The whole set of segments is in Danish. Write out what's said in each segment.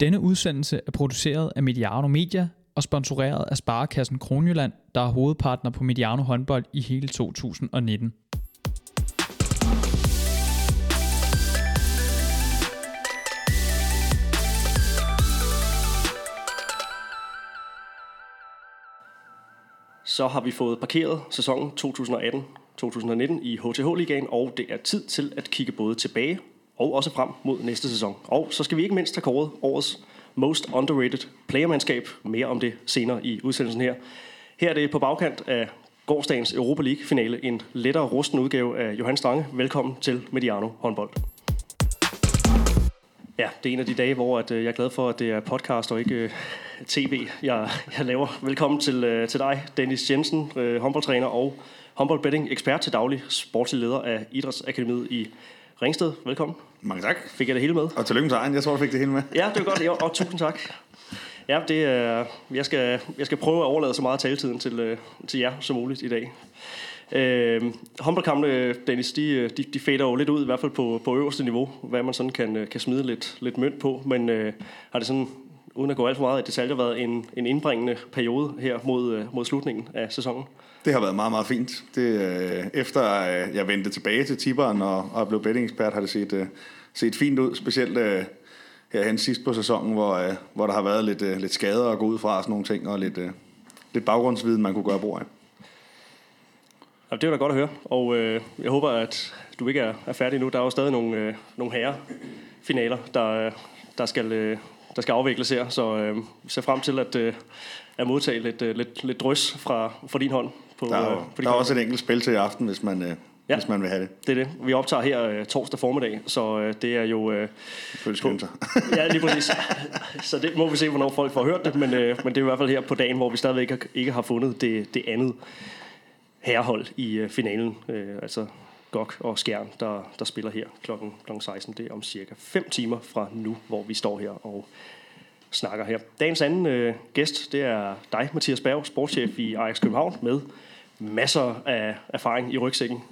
Denne udsendelse er produceret af Mediano Media og sponsoreret af Sparekassen Kronjylland, der er hovedpartner på Mediano håndbold i hele 2019. Så har vi fået parkeret sæsonen 2018-2019 i HTH-ligaen, og det er tid til at kigge både tilbage og også frem mod næste sæson. Og så skal vi ikke mindst have kåret årets Most Underrated Playermandskab. Mere om det senere i udsendelsen her. Her er det på bagkant af gårdsdagens Europa League-finale en lettere rusten udgave af Johan Stange. Velkommen til Mediano håndbold. Ja, det er en af de dage, hvor at, øh, jeg er glad for, at det er podcast og ikke øh, tv, jeg, jeg laver. Velkommen til, øh, til dig, Dennis Jensen, øh, håndboldtræner og håndboldbetting ekspert til daglig, sportsleder af Idrætsakademiet i Ringsted. Velkommen. Mange tak. Fik jeg det hele med? Og tillykke med sejren. Jeg tror, du fik det hele med. Ja, det var godt. Ja, og tusind tak. Ja, det er, jeg, skal, jeg skal prøve at overlade så meget af taletiden til, øh, til jer som muligt i dag. Øh, håndboldkampene, Dennis, de, de, de fader jo lidt ud, i hvert fald på, på øverste niveau, hvad man sådan kan, kan smide lidt, lidt mønt på. Men øh, har det sådan, uden at gå alt for meget i detaljer, været en, en indbringende periode her mod, øh, mod slutningen af sæsonen? Det har været meget, meget fint. Det, øh, efter øh, jeg vendte tilbage til Tiberen og, og blev bettingekspert, har det set, øh, set fint ud. Specielt øh, herhen sidst på sæsonen, hvor, øh, hvor der har været lidt, øh, lidt skader at gå ud fra og sådan nogle ting, og lidt, øh, lidt baggrundsviden, man kunne gøre brug af. Ja, det var da godt at høre, og øh, jeg håber, at du ikke er, er færdig nu. Der er jo stadig nogle, øh, nogle herre-finaler, der, der, skal, øh, der skal afvikles her, så øh, ser frem til at, øh, at modtage lidt, øh, lidt, lidt drøs fra, fra din hånd. På, Der er, jo, øh, på de der er også et enkelt spil til i aften, hvis man, øh, Ja. hvis man vil have det. Det er det. Vi optager her øh, torsdag formiddag, så øh, det er jo... Øh, sig. ja, lige præcis. så det må vi se, hvornår folk får hørt det, men, øh, men det er i hvert fald her på dagen, hvor vi stadigvæk ikke har, ikke har fundet det, det andet herrehold i øh, finalen. Øh, altså Gok og Skjern, der, der spiller her kl. 16. Det er om cirka 5 timer fra nu, hvor vi står her og snakker her. Dagens anden øh, gæst, det er dig, Mathias Berg, sportschef i Ajax København, med masser af erfaring i rygsækken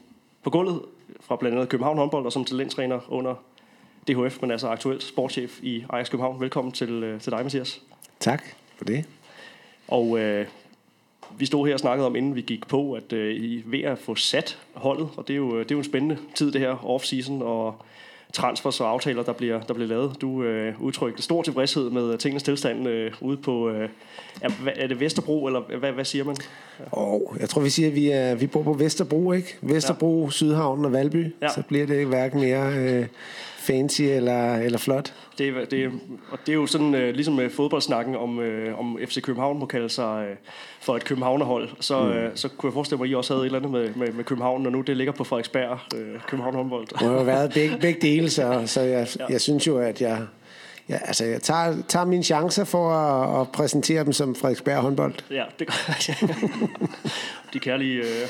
på gulvet fra blandt andet København håndbold og som talenttræner under DHF, men altså aktuelt sportschef i Ajax København. Velkommen til, øh, til dig, Mathias. Tak for det. Og øh, vi stod her og snakkede om, inden vi gik på, at øh, I er ved at få sat holdet, og det er jo, det er jo en spændende tid, det her off-season, og transfers og aftaler, der bliver, der bliver lavet. Du øh, udtrykte stor tilfredshed med tingens tilstand øh, ude på, øh, er, er det Vesterbro, eller hvad, hvad siger man? Og jeg tror, vi siger, at vi, er, vi bor på Vesterbro, ikke? Vesterbro, ja. Sydhavn og Valby. Ja. Ja. Så bliver det hverken mere øh, fancy eller, eller flot. Det, er- det, og det er jo sådan, øh, ligesom med fodboldsnakken, om, øh, om FC København må kalde sig øh, for et Københavnerhold, så, mm. øh, så kunne jeg forestille mig, at I også havde et eller andet med, med, med København, når nu det ligger på Frederiksberg, øh, København håndbold. Det har været begge, begge dele, så, så jeg, ja. jeg synes jo, at jeg, ja, altså, jeg tager, tager mine chancer for at, at præsentere dem som Frederiksberg håndbold. Ja, det gør De kærlige øh,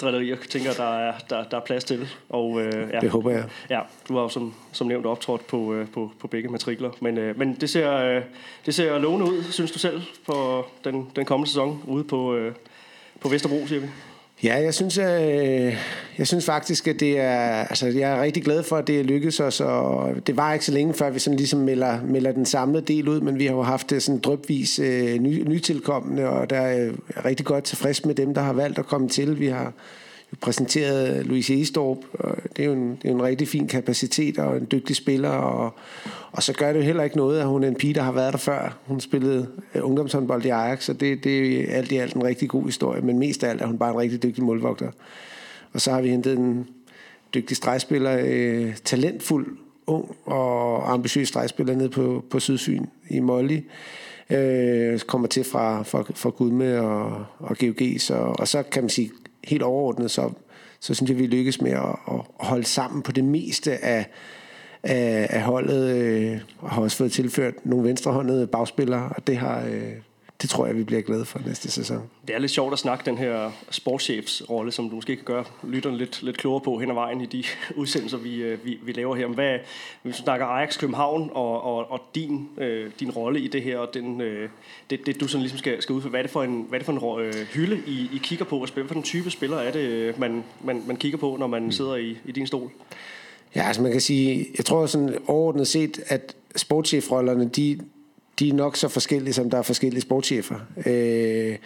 drillerier, tænker jeg, der er, der, der er plads til. Og, øh, ja. Det håber jeg. Ja, du har jo som, som nævnt optrådt på, øh, på, på begge matrikler. Men, øh, men det, ser, øh, det ser lovende ud, synes du selv, på den, den kommende sæson ude på, øh, på Vesterbro, siger vi. Ja, jeg synes, øh, jeg synes faktisk, at det er, altså, jeg er rigtig glad for, at det er lykkedes os, og det var ikke så længe før, vi sådan ligesom melder, melder den samlede del ud, men vi har jo haft det sådan drøbvis øh, ny, nytilkommende, og der er jeg rigtig godt tilfreds med dem, der har valgt at komme til. Vi har jo præsenteret Louise Estorp, det er jo en, det er en rigtig fin kapacitet og en dygtig spiller, og, og så gør det jo heller ikke noget, at hun er en pige, der har været der før. Hun spillede øh, ungdomshåndbold i Ajax, så det, det er alt i alt en rigtig god historie, men mest af alt er hun bare en rigtig dygtig målvogter. Og så har vi hentet en dygtig stregspiller, øh, talentfuld, ung og ambitiøs stregspiller nede på, på Sydfyn i Molly. Øh, kommer til fra, fra, fra Gudme og, og GOG, så, og så kan man sige helt overordnet, så, så synes jeg, vi lykkes med at, at holde sammen på det meste af, af, af holdet, øh, og har også fået tilført nogle venstrehåndede bagspillere, og det har... Øh, det tror jeg, vi bliver glade for næste sæson. Det er lidt sjovt at snakke den her sportschefsrolle, som du måske kan gøre lytterne lidt, lidt klogere på hen ad vejen i de udsendelser, vi, øh, vi, vi laver her. Men hvad, hvis du snakker Ajax København og, og, og din, øh, din rolle i det her, og den, øh, det, det, du sådan ligesom skal, skal udføre, hvad er det for en, hvad er det for en øh, hylde, I, I kigger på? Hvad for en type spiller er det, øh, man, man, man kigger på, når man sidder i, i din stol? Ja, altså man kan sige, jeg tror sådan overordnet set, at sportschefrollerne, de, de er nok så forskellige, som der er forskellige sportschefer. Øh,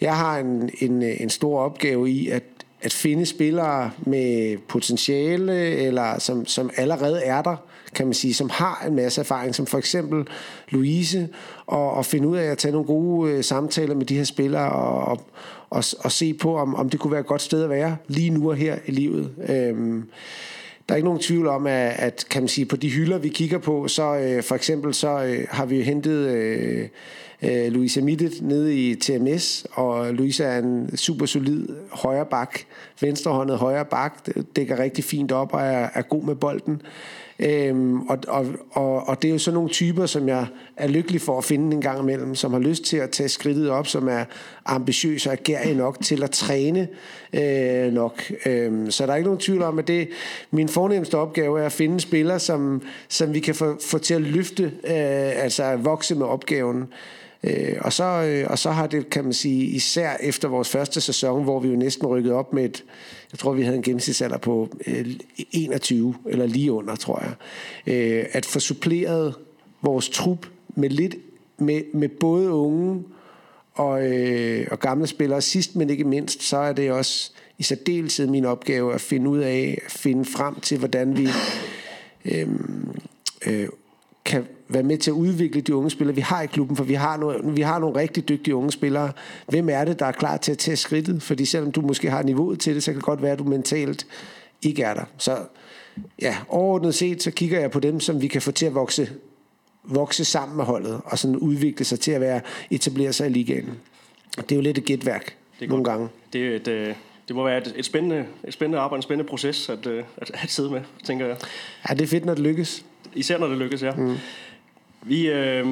jeg har en, en, en stor opgave i at, at finde spillere med potentiale, eller som, som allerede er der, kan man sige, som har en masse erfaring, som for eksempel Louise, og, og finde ud af at tage nogle gode øh, samtaler med de her spillere, og, og, og, og se på, om, om det kunne være et godt sted at være lige nu og her i livet. Øh, der er ikke nogen tvivl om, at, at kan man sige, på de hylder, vi kigger på, så øh, for eksempel så øh, har vi hentet øh, øh, Louise Mittet nede i TMS, og Louise er en super solid højre bak, venstrehåndet højre bak, dækker rigtig fint op og er, er god med bolden. Øhm, og, og, og, og det er jo sådan nogle typer, som jeg er lykkelig for at finde en gang imellem, som har lyst til at tage skridtet op, som er ambitiøse og agerer nok til at træne øh, nok. Øhm, så der er ikke nogen tvivl om, at det min fornemmeste opgave er at finde spillere, som, som vi kan få, få til at løfte, øh, altså vokse med opgaven. Øh, og, så, øh, og så har det, kan man sige, især efter vores første sæson, hvor vi jo næsten rykkede op med et, jeg tror, vi havde en gennemsnitsalder på øh, 21, eller lige under, tror jeg. Øh, at få suppleret vores trup med lidt med, med både unge og, øh, og gamle spillere. Sidst, men ikke mindst, så er det også i særdeleshed min opgave at finde ud af, at finde frem til, hvordan vi øh, øh, kan være med til at udvikle de unge spillere, vi har i klubben, for vi har, nogle, vi har nogle rigtig dygtige unge spillere. Hvem er det, der er klar til at tage skridtet? Fordi selvom du måske har niveauet til det, så kan det godt være, at du mentalt ikke er der. Så ja, overordnet set, så kigger jeg på dem, som vi kan få til at vokse, vokse sammen med holdet, og sådan udvikle sig til at være etablere sig i ligaen. Det er jo lidt et gætværk nogle godt. gange. Det er et, øh, det må være et, et, spændende, et spændende arbejde, en spændende proces at, øh, at, at sidde med, tænker jeg. Ja, det er fedt, når det lykkes. Især når det lykkes, ja. Mm. Vi øh,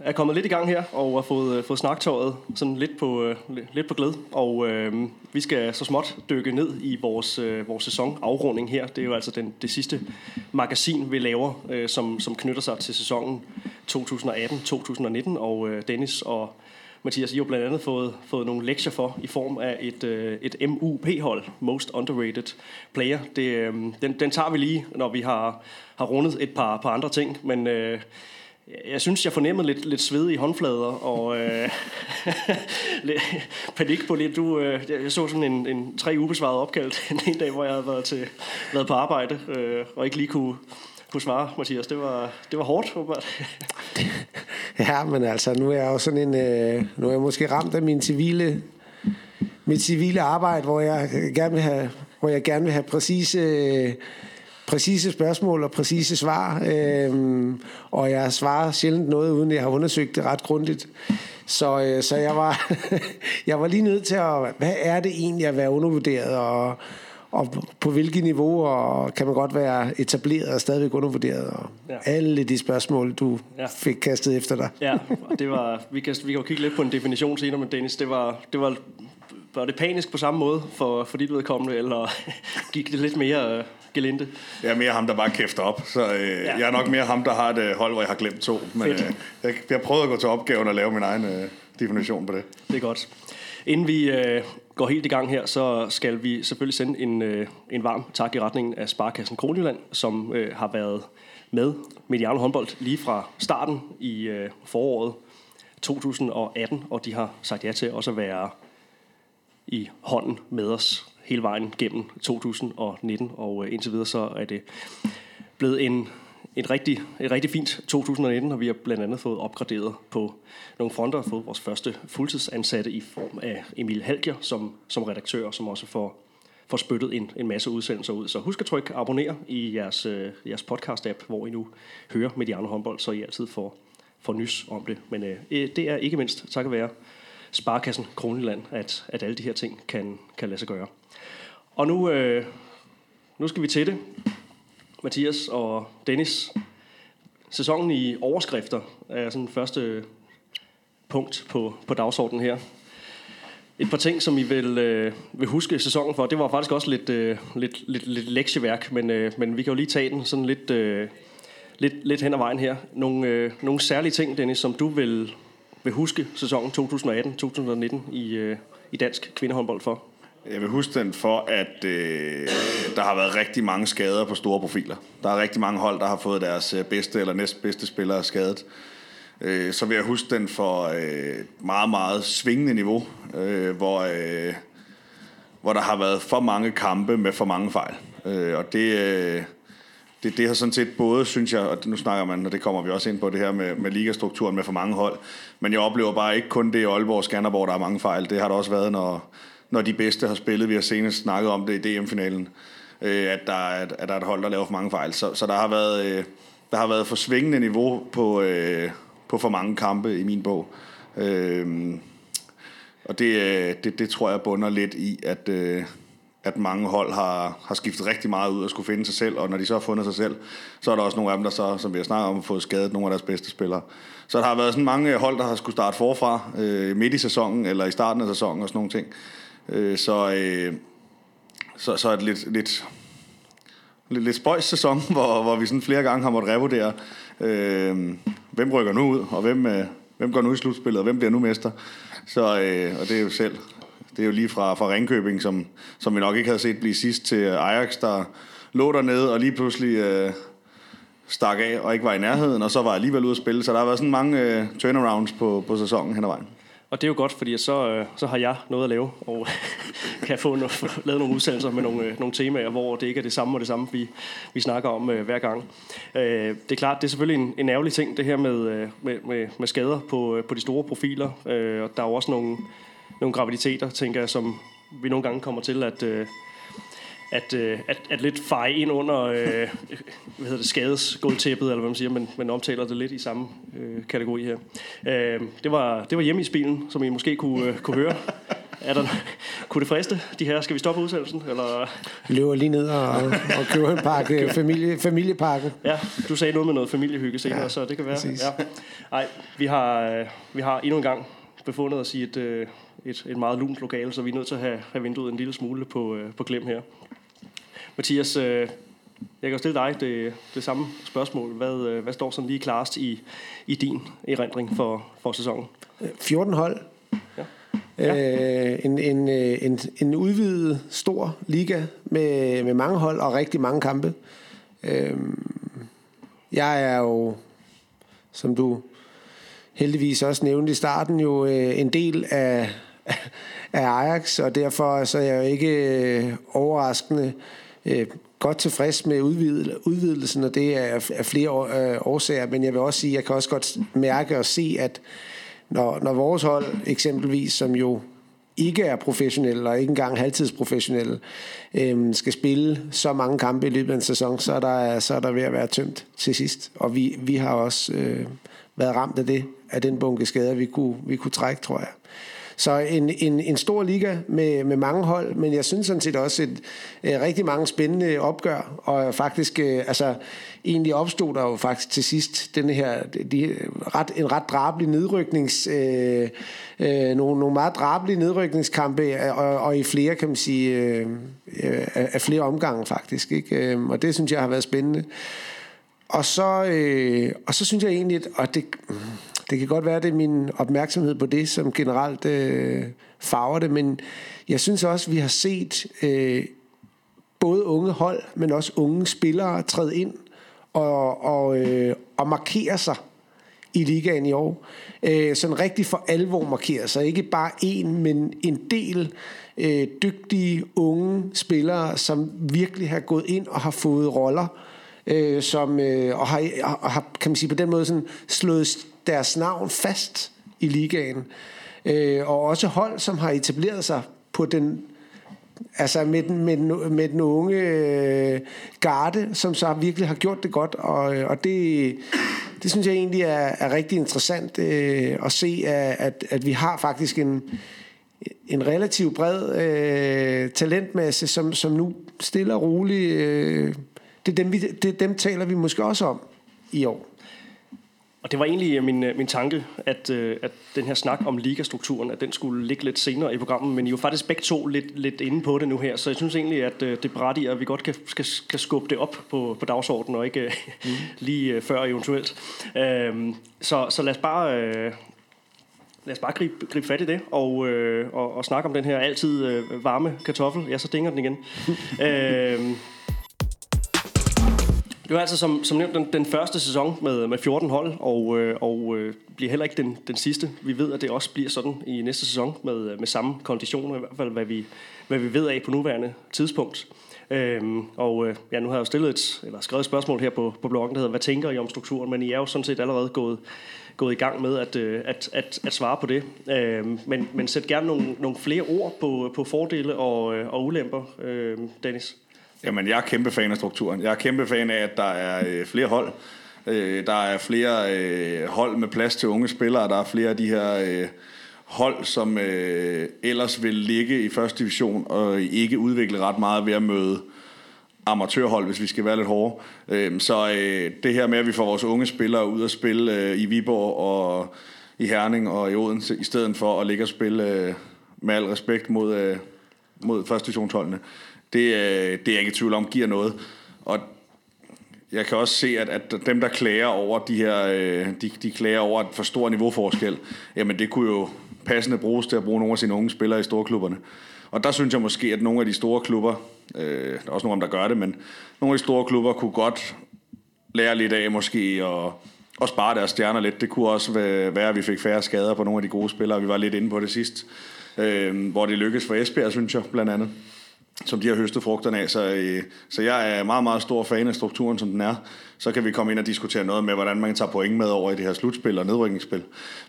er kommet lidt i gang her, og har fået, øh, fået snaktøjet sådan lidt på, øh, lidt på glæde. Og øh, vi skal så småt dykke ned i vores, øh, vores sæsonafrunding her. Det er jo altså den, det sidste magasin, vi laver, øh, som, som knytter sig til sæsonen 2018-2019. Og øh, Dennis og Mathias, I har blandt andet fået, fået nogle lektier for i form af et, øh, et MUP-hold, Most Underrated Player. Det, øh, den, den tager vi lige, når vi har, har rundet et par, par andre ting, men... Øh, jeg synes, jeg fornemmede lidt, lidt sved i håndflader, og øh, panik på lidt. Du, øh, jeg så sådan en, en tre ubesvaret opkald en dag, hvor jeg havde været, til, været på arbejde, øh, og ikke lige kunne, kunne svare, Mathias. Det var, det var hårdt, åbenbart. ja, men altså, nu er jeg jo sådan en... Øh, nu er jeg måske ramt af min civile, mit civile arbejde, hvor jeg gerne vil have, hvor jeg gerne vil have præcise... Øh, præcise spørgsmål og præcise svar, øh, og jeg svarer sjældent noget, uden jeg har undersøgt det ret grundigt. Så, øh, så jeg, var, jeg var lige nødt til at, hvad er det egentlig at være undervurderet, og, og på hvilket niveau og kan man godt være etableret og stadigvæk undervurderet, og ja. alle de spørgsmål, du ja. fik kastet efter dig. Ja, og det var, vi kan, vi kan jo kigge lidt på en definition senere, men Dennis, det var, det var var det panisk på samme måde for, for dit vedkommende, eller gik det lidt mere gelinde. Jeg er mere ham, der bare kæfter op. Så øh, ja. jeg er nok mere ham, der har et øh, hold, hvor jeg har glemt to. Men øh, jeg, jeg har prøvet at gå til opgaven og lave min egen øh, definition på det. Det er godt. Inden vi øh, går helt i gang her, så skal vi selvfølgelig sende en, øh, en varm tak i retningen af Sparkassen Kronjylland, som øh, har været med Mediano håndbold lige fra starten i øh, foråret 2018, og de har sagt ja til også at være i hånden med os hele vejen gennem 2019, og øh, indtil videre så er det blevet en, et, rigtig, et rigtig fint 2019, og vi har blandt andet fået opgraderet på nogle fronter, og fået vores første fuldtidsansatte i form af Emil Halger som, som redaktør, som også får, får spyttet en, en masse udsendelser ud. Så husk at trykke abonner i jeres, øh, jeres podcast-app, hvor I nu hører Mediano håndbold, så I altid får, får nys om det. Men øh, det er ikke mindst takket være Sparkassen Kroneland, at, at alle de her ting kan, kan lade sig gøre. Og nu, øh, nu skal vi til det. Mathias og Dennis. Sæsonen i overskrifter er sådan første punkt på, på dagsordenen her. Et par ting, som I vil, øh, vil huske sæsonen for, det var faktisk også lidt, øh, lidt, lidt, lidt lektieværk, men, øh, men vi kan jo lige tage den sådan lidt, øh, lidt, lidt hen ad vejen her. Nogle, øh, nogle særlige ting, Dennis, som du vil, vil huske sæsonen 2018-2019 i, øh, i dansk kvindehåndbold for? Jeg vil huske den for, at øh, der har været rigtig mange skader på store profiler. Der er rigtig mange hold, der har fået deres øh, bedste eller næstbedste spillere skadet. Øh, så vil jeg huske den for øh, meget, meget svingende niveau, øh, hvor, øh, hvor der har været for mange kampe med for mange fejl. Øh, og det, øh, det, det har sådan set både, synes jeg, og nu snakker man, og det kommer vi også ind på, det her med, med ligastrukturen med for mange hold, men jeg oplever bare ikke kun det i Aalborg og Skanderborg, der er mange fejl. Det har der også været, når, når de bedste har spillet. Vi har senest snakket om det i DM-finalen, øh, at, der, at, at der er et hold, der laver for mange fejl. Så, så der, har været, øh, der har været for svingende niveau på, øh, på for mange kampe i min bog. Øh, og det, øh, det, det tror jeg bunder lidt i, at, øh, at mange hold har, har skiftet rigtig meget ud og skulle finde sig selv, og når de så har fundet sig selv, så er der også nogle af dem, der så, som vi har snakket om, har fået skadet nogle af deres bedste spillere. Så der har været sådan mange hold, der har skulle starte forfra øh, midt i sæsonen, eller i starten af sæsonen og sådan nogle ting. Øh, så, øh, så, så er det lidt, lidt, lidt, lidt spøjs sæson, hvor, hvor vi sådan flere gange har måttet revurdere, øh, hvem rykker nu ud, og hvem, øh, hvem går nu i slutspillet, og hvem bliver nu mester. Så, øh, og det er jo selv det er jo lige fra, fra Ringkøbing, som, som vi nok ikke havde set blive sidst til Ajax, der lå dernede og lige pludselig øh, stak af og ikke var i nærheden, og så var alligevel ude at spille. Så der har været sådan mange øh, turnarounds på, på sæsonen hen ad vejen. Og det er jo godt, fordi så, øh, så har jeg noget at lave, og kan få, noget, lavet nogle udsendelser med nogle, øh, nogle temaer, hvor det ikke er det samme og det samme, vi, vi snakker om øh, hver gang. Øh, det er klart, det er selvfølgelig en, en ærgerlig ting, det her med, øh, med, med, med skader på, øh, på de store profiler. Øh, og der er jo også nogle, nogle graviditeter, tænker jeg, som vi nogle gange kommer til at... Øh, at, øh, at, at lidt feje ind under øh, hvad hedder det, skadesgulvtæppet, eller hvad man siger, men, men omtaler det lidt i samme øh, kategori her. Øh, det, var, det var hjemme i spilen, som I måske kunne, øh, kunne høre. Er der, kunne det friste de her? Skal vi stoppe udsendelsen? Eller? Løber lige ned og, og køber en pakke familie, familiepakke. Ja, du sagde noget med noget familiehygge senere, ja, så det kan være. Ja. Ej, vi har, øh, vi har endnu en gang befundet os i et, øh, et, et meget lunt lokale, så vi er nødt til at have, have vinduet en lille smule på, på klem her. Mathias, øh, jeg kan stille dig det, det samme spørgsmål. Hvad, øh, hvad står sådan lige klarest i, i din erindring for, for sæsonen? 14 hold. Ja. Ja. Øh, en, en, en, en udvidet stor liga med, med mange hold og rigtig mange kampe. Øh, jeg er jo, som du heldigvis også nævnte i starten, jo øh, en del af, af Ajax, og derfor så er jeg jo ikke øh, overraskende øh, Øh, godt tilfreds med udvidelsen, og det er af flere øh, årsager, men jeg vil også sige, at jeg kan også godt mærke og se, at når, når vores hold eksempelvis, som jo ikke er professionelle og ikke engang halvtidsprofessionelle, øh, skal spille så mange kampe i løbet af en sæson, så er der, så er der ved at være tømt til sidst. Og vi, vi har også øh, været ramt af det, af den bunke skader, vi kunne, vi kunne trække, tror jeg. Så en, en, en stor liga med, med mange hold, men jeg synes sådan set også et, et rigtig mange spændende opgør, og faktisk, øh, altså egentlig opstod der jo faktisk til sidst den her, de, ret, en ret drabelig nedryknings, øh, øh, nogle, nogle meget drabelige nedrykningskampe, øh, og, og i flere, kan man sige, øh, øh, af flere omgange faktisk, ikke? Øhm, og det synes jeg har været spændende. Og så, øh, og så synes jeg egentlig, at det, det kan godt være, det er min opmærksomhed på det, som generelt øh, farver det, men jeg synes også, vi har set øh, både unge hold, men også unge spillere træde ind og, og, øh, og markere sig i ligaen i år. Øh, sådan rigtig for alvor markere sig. Ikke bare en, men en del øh, dygtige unge spillere, som virkelig har gået ind og har fået roller, øh, som, øh, og har, og har, kan man sige, på den måde sådan slået deres navn fast i ligaen. Øh, og også hold, som har etableret sig på den altså med den, med den, med den unge øh, garde, som så virkelig har gjort det godt, og, øh, og det, det synes jeg egentlig er, er rigtig interessant øh, at se, at, at vi har faktisk en, en relativt bred øh, talentmasse, som, som nu stille og roligt, øh, det, dem, vi, det dem taler vi måske også om i år. Og det var egentlig øh, min, øh, min tanke, at, øh, at den her snak om ligastrukturen, at den skulle ligge lidt senere i programmet, men I er jo faktisk begge to lidt, lidt inde på det nu her, så jeg synes egentlig, at det berettiger, at vi godt kan, skal, skal skubbe det op på, på dagsordenen, og ikke mm. lige før eventuelt. Øhm, så, så lad os bare... lad lad os bare gribe, gribe fat i det, og, øh, og, og snakke om den her altid øh, varme kartoffel. Ja, så dinger den igen. øh, det var altså som, som nævnt den, den første sæson med, med 14 hold, og, øh, og øh, bliver heller ikke den, den sidste. Vi ved, at det også bliver sådan i næste sæson med, øh, med samme konditioner, i hvert fald hvad vi, hvad vi ved af på nuværende tidspunkt. Øhm, og øh, ja, nu har jeg jo stillet et, eller skrevet et spørgsmål her på, på bloggen, der hedder, hvad tænker I om strukturen? Men I er jo sådan set allerede gået, gået i gang med at, øh, at, at, at svare på det. Øhm, men, men sæt gerne nogle, nogle flere ord på, på fordele og, øh, og ulemper, øh, Dennis. Jamen, jeg er kæmpe fan af strukturen. Jeg er kæmpe fan af, at der er øh, flere hold. Øh, der er flere øh, hold med plads til unge spillere. Der er flere af de her øh, hold, som øh, ellers vil ligge i første division og ikke udvikle ret meget ved at møde amatørhold, hvis vi skal være lidt hårde. Øh, så øh, det her med, at vi får vores unge spillere ud og spille øh, i Viborg og i Herning og i Odense, i stedet for at ligge og spille øh, med al respekt mod, øh, mod første divisionsholdene, øh, det øh, det er jeg ikke i tvivl om, giver noget. Og jeg kan også se, at, at dem, der klager over de her, øh, de, de klager over et for stor niveauforskel, jamen det kunne jo passende bruges til at bruge nogle af sine unge spillere i storklubberne. Og der synes jeg måske, at nogle af de store klubber, øh, der er også nogle af dem, der gør det, men nogle af de store klubber kunne godt lære lidt af måske og, og spare deres stjerner lidt. Det kunne også være, at vi fik færre skader på nogle af de gode spillere. Vi var lidt inde på det sidst, øh, hvor det lykkedes for Esbjerg, synes jeg, blandt andet som de har høstet frugterne af. Så, øh, så jeg er meget, meget stor fan af strukturen, som den er. Så kan vi komme ind og diskutere noget med, hvordan man tager point med over i det her slutspil og nedrykningsspil.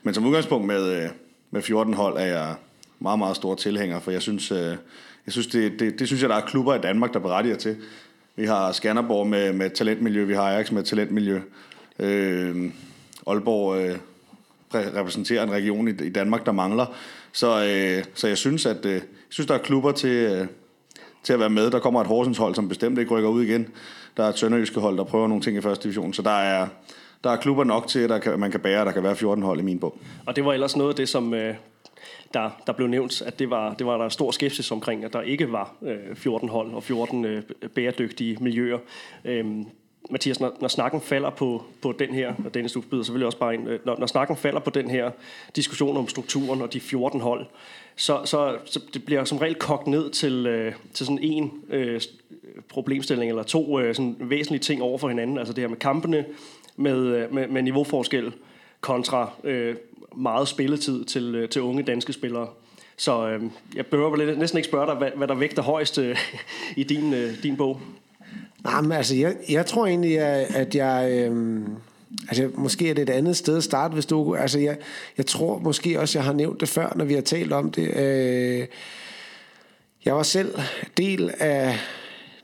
Men som udgangspunkt med, øh, med 14 hold er jeg meget, meget stor tilhænger, for jeg synes, øh, jeg synes det, det, det synes jeg, der er klubber i Danmark, der berettiger til. Vi har Skanderborg med, med talentmiljø, vi har Ajax med talentmiljø. Øh, Aalborg øh, repræsenterer en region i, i Danmark, der mangler. Så, øh, så jeg synes, at øh, jeg synes, der er klubber til, øh, til at være med. Der kommer et Horsens hold, som bestemt ikke rykker ud igen. Der er et Sønderjyske hold, der prøver nogle ting i første division. Så der er, der er klubber nok til, at der kan, man kan bære, der kan være 14 hold i min bog. Og det var ellers noget af det, som øh, der, der blev nævnt, at det var, det var der stor skepsis omkring, at der ikke var øh, 14 hold og 14 øh, bæredygtige miljøer. Øhm, Mathias, når, når snakken falder på, på den her, og Dennis, du byder selvfølgelig også bare ind, øh, når, når snakken falder på den her diskussion om strukturen og de 14 hold, så, så, så det bliver som regel kogt ned til, øh, til sådan en øh, problemstilling, eller to øh, sådan væsentlige ting over for hinanden. Altså det her med kampene, med, øh, med, med niveauforskel, kontra øh, meget spilletid til, øh, til unge danske spillere. Så øh, jeg behøver næsten ikke spørge dig, hvad, hvad der vægter højst øh, i din, øh, din bog. Nej, men altså, jeg, jeg tror egentlig, at jeg... Øhm, altså, måske er det et andet sted at starte, hvis du... Altså, jeg, jeg tror måske også, jeg har nævnt det før, når vi har talt om det. Øh, jeg var selv del af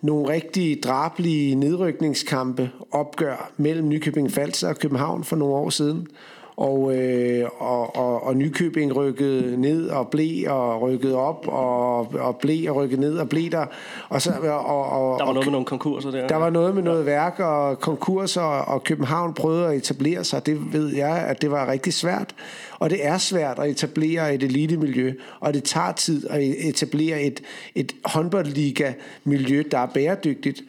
nogle rigtige drablige nedrykningskampe, opgør mellem Nykøbing Falster og København for nogle år siden og, øh, og, og, og Nykøbing rykkede ned og blev og rykkede op og, og blev og rykkede ned og blev der. Og så, og, og, der var noget med nogle konkurser der. Der var noget med noget værk og konkurser, og København prøvede at etablere sig. Det ved jeg, at det var rigtig svært. Og det er svært at etablere et elitemiljø, og det tager tid at etablere et, et håndboldliga-miljø, der er bæredygtigt.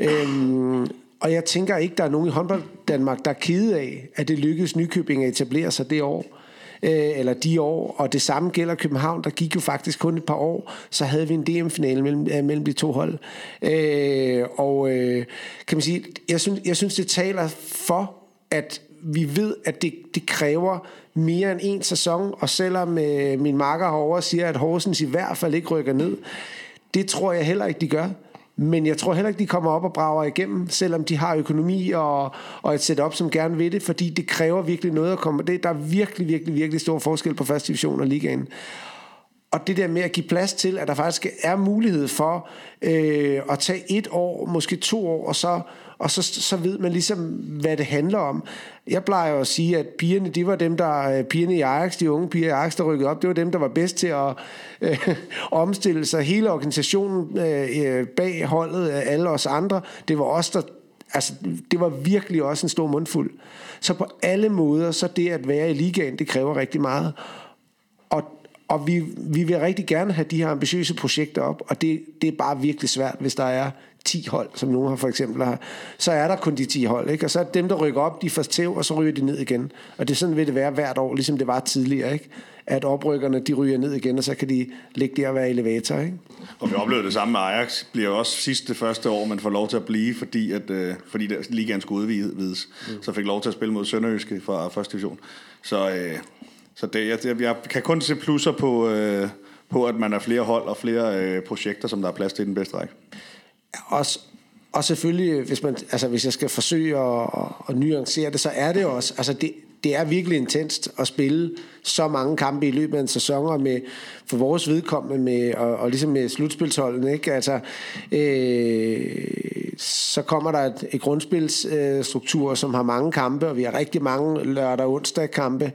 Øhm, og jeg tænker ikke, der er nogen i håndbold Danmark, der er kede af, at det lykkedes Nykøbing at etablere sig det år øh, eller de år, og det samme gælder København, der gik jo faktisk kun et par år, så havde vi en DM-finale mellem, øh, mellem de to hold. Øh, og øh, kan man sige, jeg synes, jeg synes, det taler for, at vi ved, at det, det kræver mere end en sæson, og selvom øh, min marker herovre siger, at Horsens i hvert fald ikke rykker ned, det tror jeg heller ikke, de gør. Men jeg tror heller ikke, de kommer op og brager igennem, selvom de har økonomi og, og et setup, som gerne vil det, fordi det kræver virkelig noget at komme. Det, der er virkelig, virkelig, virkelig stor forskel på første division og ligaen. Og det der med at give plads til, at der faktisk er mulighed for øh, at tage et år, måske to år, og så og så, så ved man ligesom, hvad det handler om. Jeg plejer at sige, at pigerne, de var dem, der, øh, pigerne i Ajax, de unge piger i Ajax, der rykkede op, det var dem, der var bedst til at øh, omstille sig. Hele organisationen øh, øh bag holdet, øh, alle os andre, det var os, der altså, det var virkelig også en stor mundfuld. Så på alle måder, så det at være i ligaen, det kræver rigtig meget. Og, og vi, vi vil rigtig gerne have de her ambitiøse projekter op, og det, det er bare virkelig svært, hvis der er 10 hold, som nogen har for eksempel har, så er der kun de 10 hold, ikke? og så er dem, der rykker op, de får tæv, og så ryger de ned igen. Og det er sådan vil det være hvert år, ligesom det var tidligere, ikke? at oprykkerne de ryger ned igen, og så kan de ligge der og være elevator. Ikke? Og vi oplevede det samme med Ajax. Bliver også sidste første år, man får lov til at blive, fordi, at, øh, fordi der, ligaen skulle udvides. Mm. Så fik lov til at spille mod Sønderjyske fra første division. Så, øh, så det, jeg, jeg kan kun se plusser på, øh, på, at man har flere hold og flere øh, projekter, som der er plads til i den bedste række. Også, og selvfølgelig, hvis, man, altså, hvis jeg skal forsøge at, at nuancere det, så er det også, altså det, det er virkelig intenst at spille så mange kampe i løbet af en sæson, og med, for vores vedkommende, med, og, og ligesom med slutspilsholdene, ikke? Altså, øh, så kommer der et, et grundspilsstruktur, øh, som har mange kampe, og vi har rigtig mange lørdag- og onsdag kampe,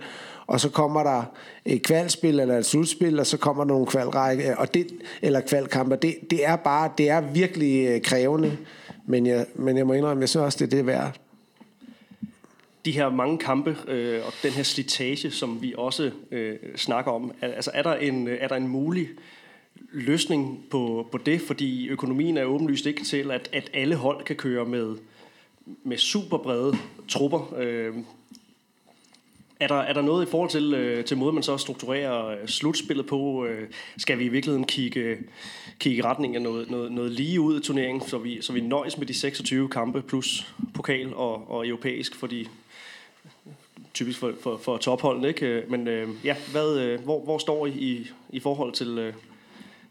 og så kommer der et kvalspil eller et slutspil, og så kommer der nogle kvalrække, og det, eller kvalkamper. Det, det er bare, det er virkelig øh, krævende, men jeg, men jeg må indrømme, jeg synes også, det er det værd de her mange kampe øh, og den her slitage, som vi også øh, snakker om, altså er der en, øh, er der en mulig løsning på, på det? Fordi økonomien er åbenlyst ikke til, at, at alle hold kan køre med, med super brede trupper. Øh, er der, er der noget i forhold til, øh, til måden, man så strukturerer øh, slutspillet på? Øh, skal vi i virkeligheden kigge, kigge i retning af noget, noget, noget lige ud i turneringen, så vi, så vi nøjes med de 26 kampe plus pokal og, og europæisk, fordi typisk for, for, for topholden, ikke? Øh, men øh, ja, hvad, øh, hvor, hvor står I i, i forhold til, øh,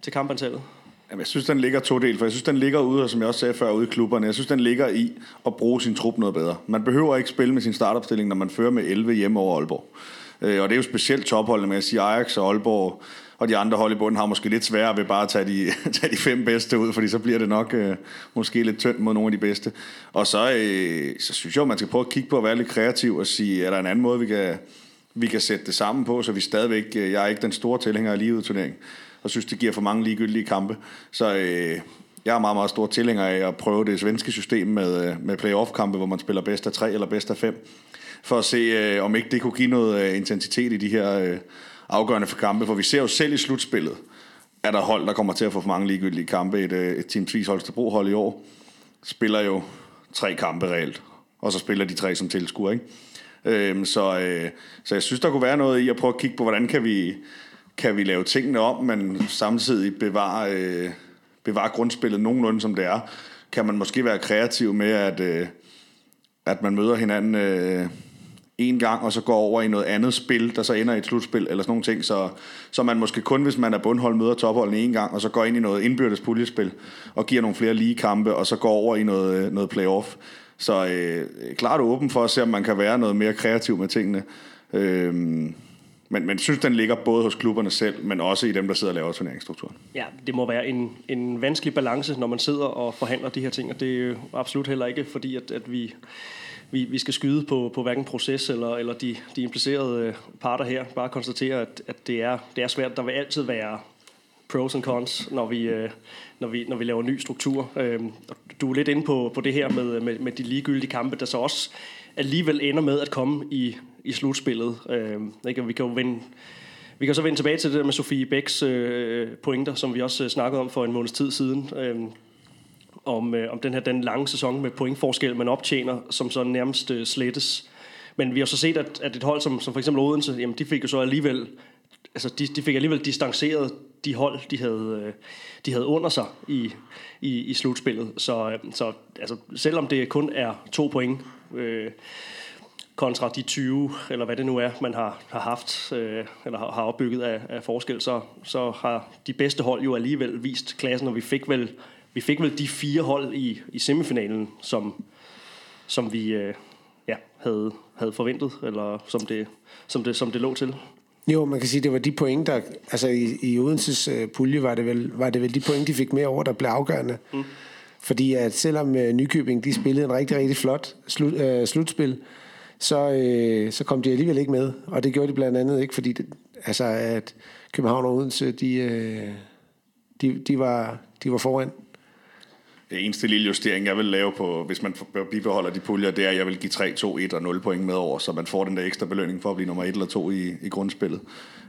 til kampantallet? Jamen, jeg synes, den ligger to del, for jeg synes, den ligger ude, som jeg også sagde før, ude i klubberne. Jeg synes, den ligger i at bruge sin trup noget bedre. Man behøver ikke spille med sin startopstilling, når man fører med 11 hjemme over Aalborg. Øh, og det er jo specielt topholdene med at sige Ajax og Aalborg og de andre hold i bunden har måske lidt sværere ved bare at tage de, tage de fem bedste ud, fordi så bliver det nok øh, måske lidt tyndt mod nogle af de bedste. Og så, øh, så synes jeg, at man skal prøve at kigge på at være lidt kreativ og sige, er der en anden måde, vi kan, vi kan sætte det sammen på, så vi stadigvæk, øh, jeg er ikke den store tilhænger af livet turnering, og synes, det giver for mange ligegyldige kampe. Så øh, jeg er meget, meget stor tilhænger af at prøve det svenske system med, øh, med playoff-kampe, hvor man spiller bedst af tre eller bedst af fem, for at se, øh, om ikke det kunne give noget øh, intensitet i de her... Øh, afgørende for kampe, for vi ser jo selv i slutspillet, at der hold, der kommer til at få for mange ligegyldige kampe. Et, øh, et Team Tvis Holstebro hold i år spiller jo tre kampe reelt, og så spiller de tre som tilskuer, ikke? Øhm, så, øh, så jeg synes, der kunne være noget i at prøve at kigge på, hvordan kan vi, kan vi lave tingene om, men samtidig bevare, øh, bevare grundspillet nogenlunde, som det er. Kan man måske være kreativ med, at, øh, at man møder hinanden... Øh, en gang, og så går over i noget andet spil, der så ender i et slutspil, eller sådan nogle ting, så, så man måske kun, hvis man er bundhold, møder topholdene en gang, og så går ind i noget indbyrdes puljespil, og giver nogle flere lige kampe, og så går over i noget, øh, noget playoff. Så øh, klart åben for at se, om man kan være noget mere kreativ med tingene. Øh, men, men synes, den ligger både hos klubberne selv, men også i dem, der sidder og laver turneringsstrukturen. Ja, det må være en, en vanskelig balance, når man sidder og forhandler de her ting, og det er absolut heller ikke fordi, at, at vi vi, vi skal skyde på, på hverken proces eller, eller de, de implicerede øh, parter her. Bare konstatere, at, at det, er, det er svært. Der vil altid være pros and cons, når vi, øh, når vi, når vi laver ny struktur. Øhm, du er lidt inde på, på det her med, med, med de ligegyldige kampe, der så også alligevel ender med at komme i, i slutspillet. Øhm, ikke? Vi kan jo vinde vi kan så vende tilbage til det der med Sofie Bæks øh, pointer, som vi også øh, snakkede om for en måneds tid siden. Øh, om, øh, om den her den lange sæson med pointforskel, man optjener, som så nærmest øh, slettes. Men vi har så set, at, at et hold som, som for eksempel Odense, jamen de fik jo så alligevel, altså de, de fik alligevel distanceret de hold, de havde, øh, de havde under sig i, i, i slutspillet. Så, øh, så altså, selvom det kun er to point, øh, kontra de 20, eller hvad det nu er, man har, har haft, øh, eller har, har opbygget af, af forskel, så, så har de bedste hold jo alligevel vist klassen, og vi fik vel vi fik vel de fire hold i, i semifinalen, som, som vi øh, ja, havde, havde forventet, eller som det, som, det, som det lå til. Jo, man kan sige, det var de point, der... Altså i, i Odenses uh, pulje var det, vel, var det vel de point, de fik med over, der blev afgørende. Mm. Fordi at selvom uh, Nykøbing, de spillede en rigtig, rigtig flot slut, uh, slutspil, så, øh, så kom de alligevel ikke med. Og det gjorde de blandt andet ikke, fordi det, altså, at København og Odense, de, øh, de, de, var, de var foran. Det eneste lille justering, jeg vil lave på, hvis man bibeholder de puljer, det er, at jeg vil give 3, 2, 1 og 0 point med over, så man får den der ekstra belønning for at blive nummer 1 eller 2 i, i grundspillet.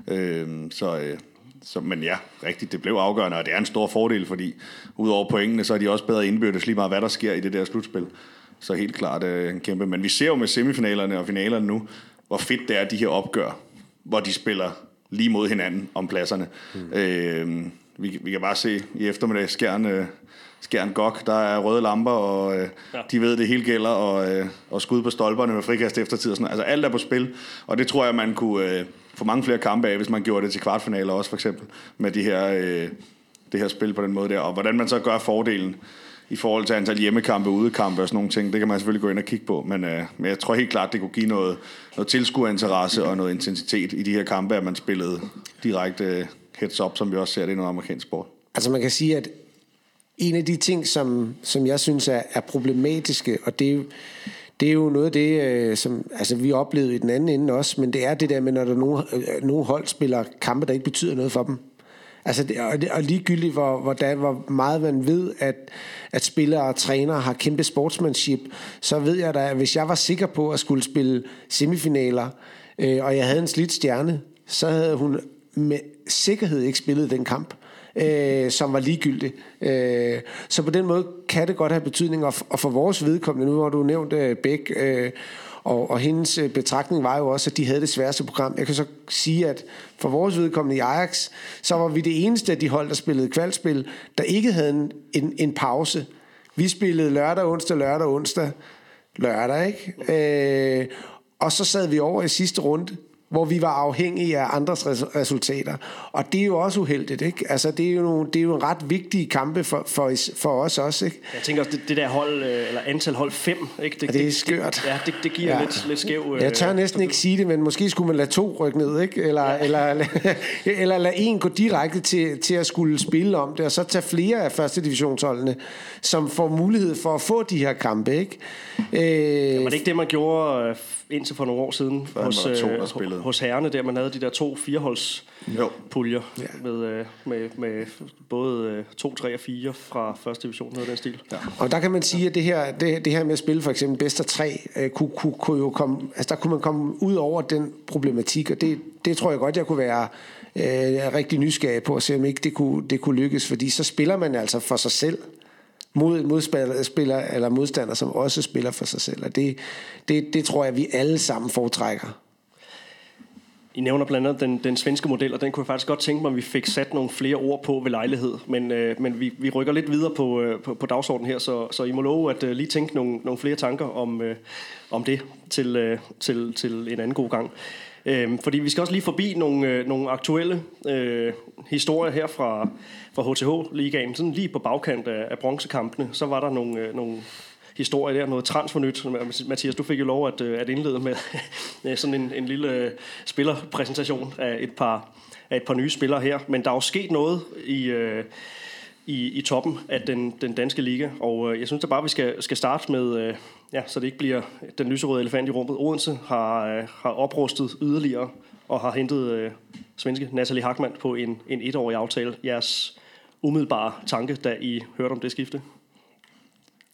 Øh, så, øh, så, men ja, rigtigt, det blev afgørende, og det er en stor fordel, fordi udover pointene, så er de også bedre indbyrdes lige meget, hvad der sker i det der slutspil. Så helt klart øh, en kæmpe. Men vi ser jo med semifinalerne og finalerne nu, hvor fedt det er, de her opgør, hvor de spiller lige mod hinanden om pladserne. Mm. Øh, vi, vi kan bare se i eftermiddag skærn, øh, skærn gok, der er røde lamper, og øh, ja. de ved, det hele gælder, og, øh, og skud på stolperne med frikast eftertid. Og sådan. Altså alt er på spil, og det tror jeg, man kunne øh, få mange flere kampe af, hvis man gjorde det til kvartfinaler også, for eksempel, med de her, øh, det her spil på den måde der. Og hvordan man så gør fordelen i forhold til antal hjemmekampe, udekampe og sådan nogle ting, det kan man selvfølgelig gå ind og kigge på, men, øh, men jeg tror helt klart, det kunne give noget, noget tilskuerinteresse og noget intensitet i de her kampe, at man spillede direkte øh, heads up, som vi også ser det i noget amerikansk sport. Altså man kan sige, at en af de ting, som, som jeg synes er, er problematiske, og det er det er jo noget af det, øh, som altså, vi oplevede i den anden ende også, men det er det der med, når der er nogle, øh, nogle hold spiller kampe, der ikke betyder noget for dem. Altså, det, og, det, og ligegyldigt, hvor, hvor, der, hvor meget man ved, at, at spillere og trænere har kæmpe sportsmanship, så ved jeg da, at hvis jeg var sikker på at skulle spille semifinaler, øh, og jeg havde en slidt stjerne, så havde hun med sikkerhed ikke spillet den kamp øh, som var ligegyldig. Øh, så på den måde kan det godt have betydning, og for, og for vores vedkommende, nu har du nævnt øh, Bæk, øh, og, og hendes øh, betragtning var jo også, at de havde det sværeste program. Jeg kan så sige, at for vores vedkommende i Ajax, så var vi det eneste af de hold, der spillede kvalspil, der ikke havde en, en, en pause. Vi spillede lørdag, onsdag, lørdag, onsdag, lørdag, ikke? Øh, og så sad vi over i sidste runde hvor vi var afhængige af andres resultater. Og det er jo også uheldigt, ikke? Altså, det er jo, nogle, det er jo en ret vigtige kampe for, for, for os også, ikke? Jeg tænker også, det, det der hold, øh, eller antal hold 5, ikke? Det, det er skørt. Det, ja, det, det giver ja. lidt, lidt skæv... Jeg tør øh, næsten ikke sige det, men måske skulle man lade to rykke ned, ikke? Eller, ja. eller, eller lade en gå direkte til, til at skulle spille om det, og så tage flere af første divisionsholdene, som får mulighed for at få de her kampe, ikke? Øh, ja, var det ikke det, man gjorde øh, indtil for nogle år siden Før hos, to, øh, hos herrene, der man havde de der to fireholds puljer ja. med, øh, med, med både 2, 3 og 4 fra første division, noget af den stil. Ja. Og der kan man sige, at det her, det, det her med at spille for eksempel bedst af tre, øh, kunne, kunne, kunne jo komme, altså der kunne man komme ud over den problematik, og det, det tror jeg godt, jeg kunne være øh, rigtig nysgerrig på at se, om ikke det kunne, det kunne lykkes, fordi så spiller man altså for sig selv mod modspiller eller modstander, som også spiller for sig selv. Og det, det, det tror jeg, vi alle sammen foretrækker. I nævner blandt andet den, den svenske model, og den kunne jeg faktisk godt tænke mig, at vi fik sat nogle flere ord på ved lejlighed. Men, øh, men vi, vi rykker lidt videre på, øh, på, på dagsordenen her, så, så I må love at øh, lige tænke nogle, nogle flere tanker om, øh, om det til, øh, til, til en anden god gang. Øh, fordi vi skal også lige forbi nogle, øh, nogle aktuelle øh, historier her fra, fra HTH-ligaen. Sådan lige på bagkant af, af bronzekampene, så var der nogle, øh, nogle historie der, noget transfernyt. Øh, Mathias, du fik jo lov at, øh, at indlede med sådan en, en lille øh, spillerpræsentation af et par, af et par nye spillere her. Men der er jo sket noget i, øh, i, i toppen af den, den danske liga, og øh, jeg synes da bare, vi skal, skal starte med, øh, ja, så det ikke bliver den lyserøde elefant i rummet. Odense har, har oprustet yderligere og har hentet øh, svenske Natalie Hackmann på en, en etårig aftale. Jeres umiddelbare tanke, da I hørte om det skifte?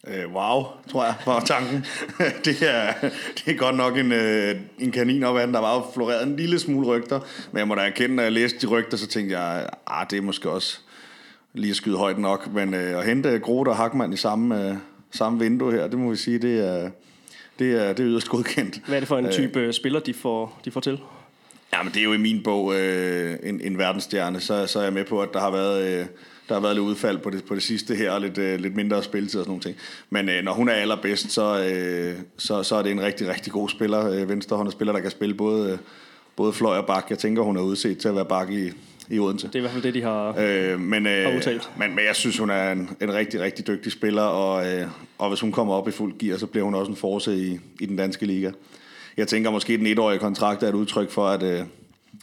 Øh, wow, tror jeg, var tanken. det, er, det er godt nok en, øh, en kanin op den. Der var jo floreret en lille smule rygter, men jeg må da erkende, når jeg læste de rygter, så tænkte jeg, ah, det er måske også lige at skyde højt nok. Men øh, at hente Grote og Hackmann i samme, øh, samme vindue her, det må vi sige, det er, det er, det er yderst godkendt. Hvad er det for en øh, type øh, spiller, de får, de får til? Jamen, det er jo i min bog øh, en, en verdensstjerne. Så, så er jeg med på, at der har været... Øh, der har været lidt udfald på det, på det sidste her, og lidt, øh, lidt mindre spilletid og sådan nogle ting. Men øh, når hun er allerbedst, så, øh, så, så er det en rigtig, rigtig god spiller. Øh, venstrehåndet spiller, der kan spille både, øh, både fløj og bak. Jeg tænker, hun er udset til at være bak i, i Odense. Det er i hvert fald det, de har, øh, men, øh, har udtalt. Men, men jeg synes, hun er en, en rigtig, rigtig dygtig spiller, og, øh, og hvis hun kommer op i fuld gear, så bliver hun også en force i, i den danske liga. Jeg tænker måske, at den etårige kontrakt er et udtryk for, at, øh,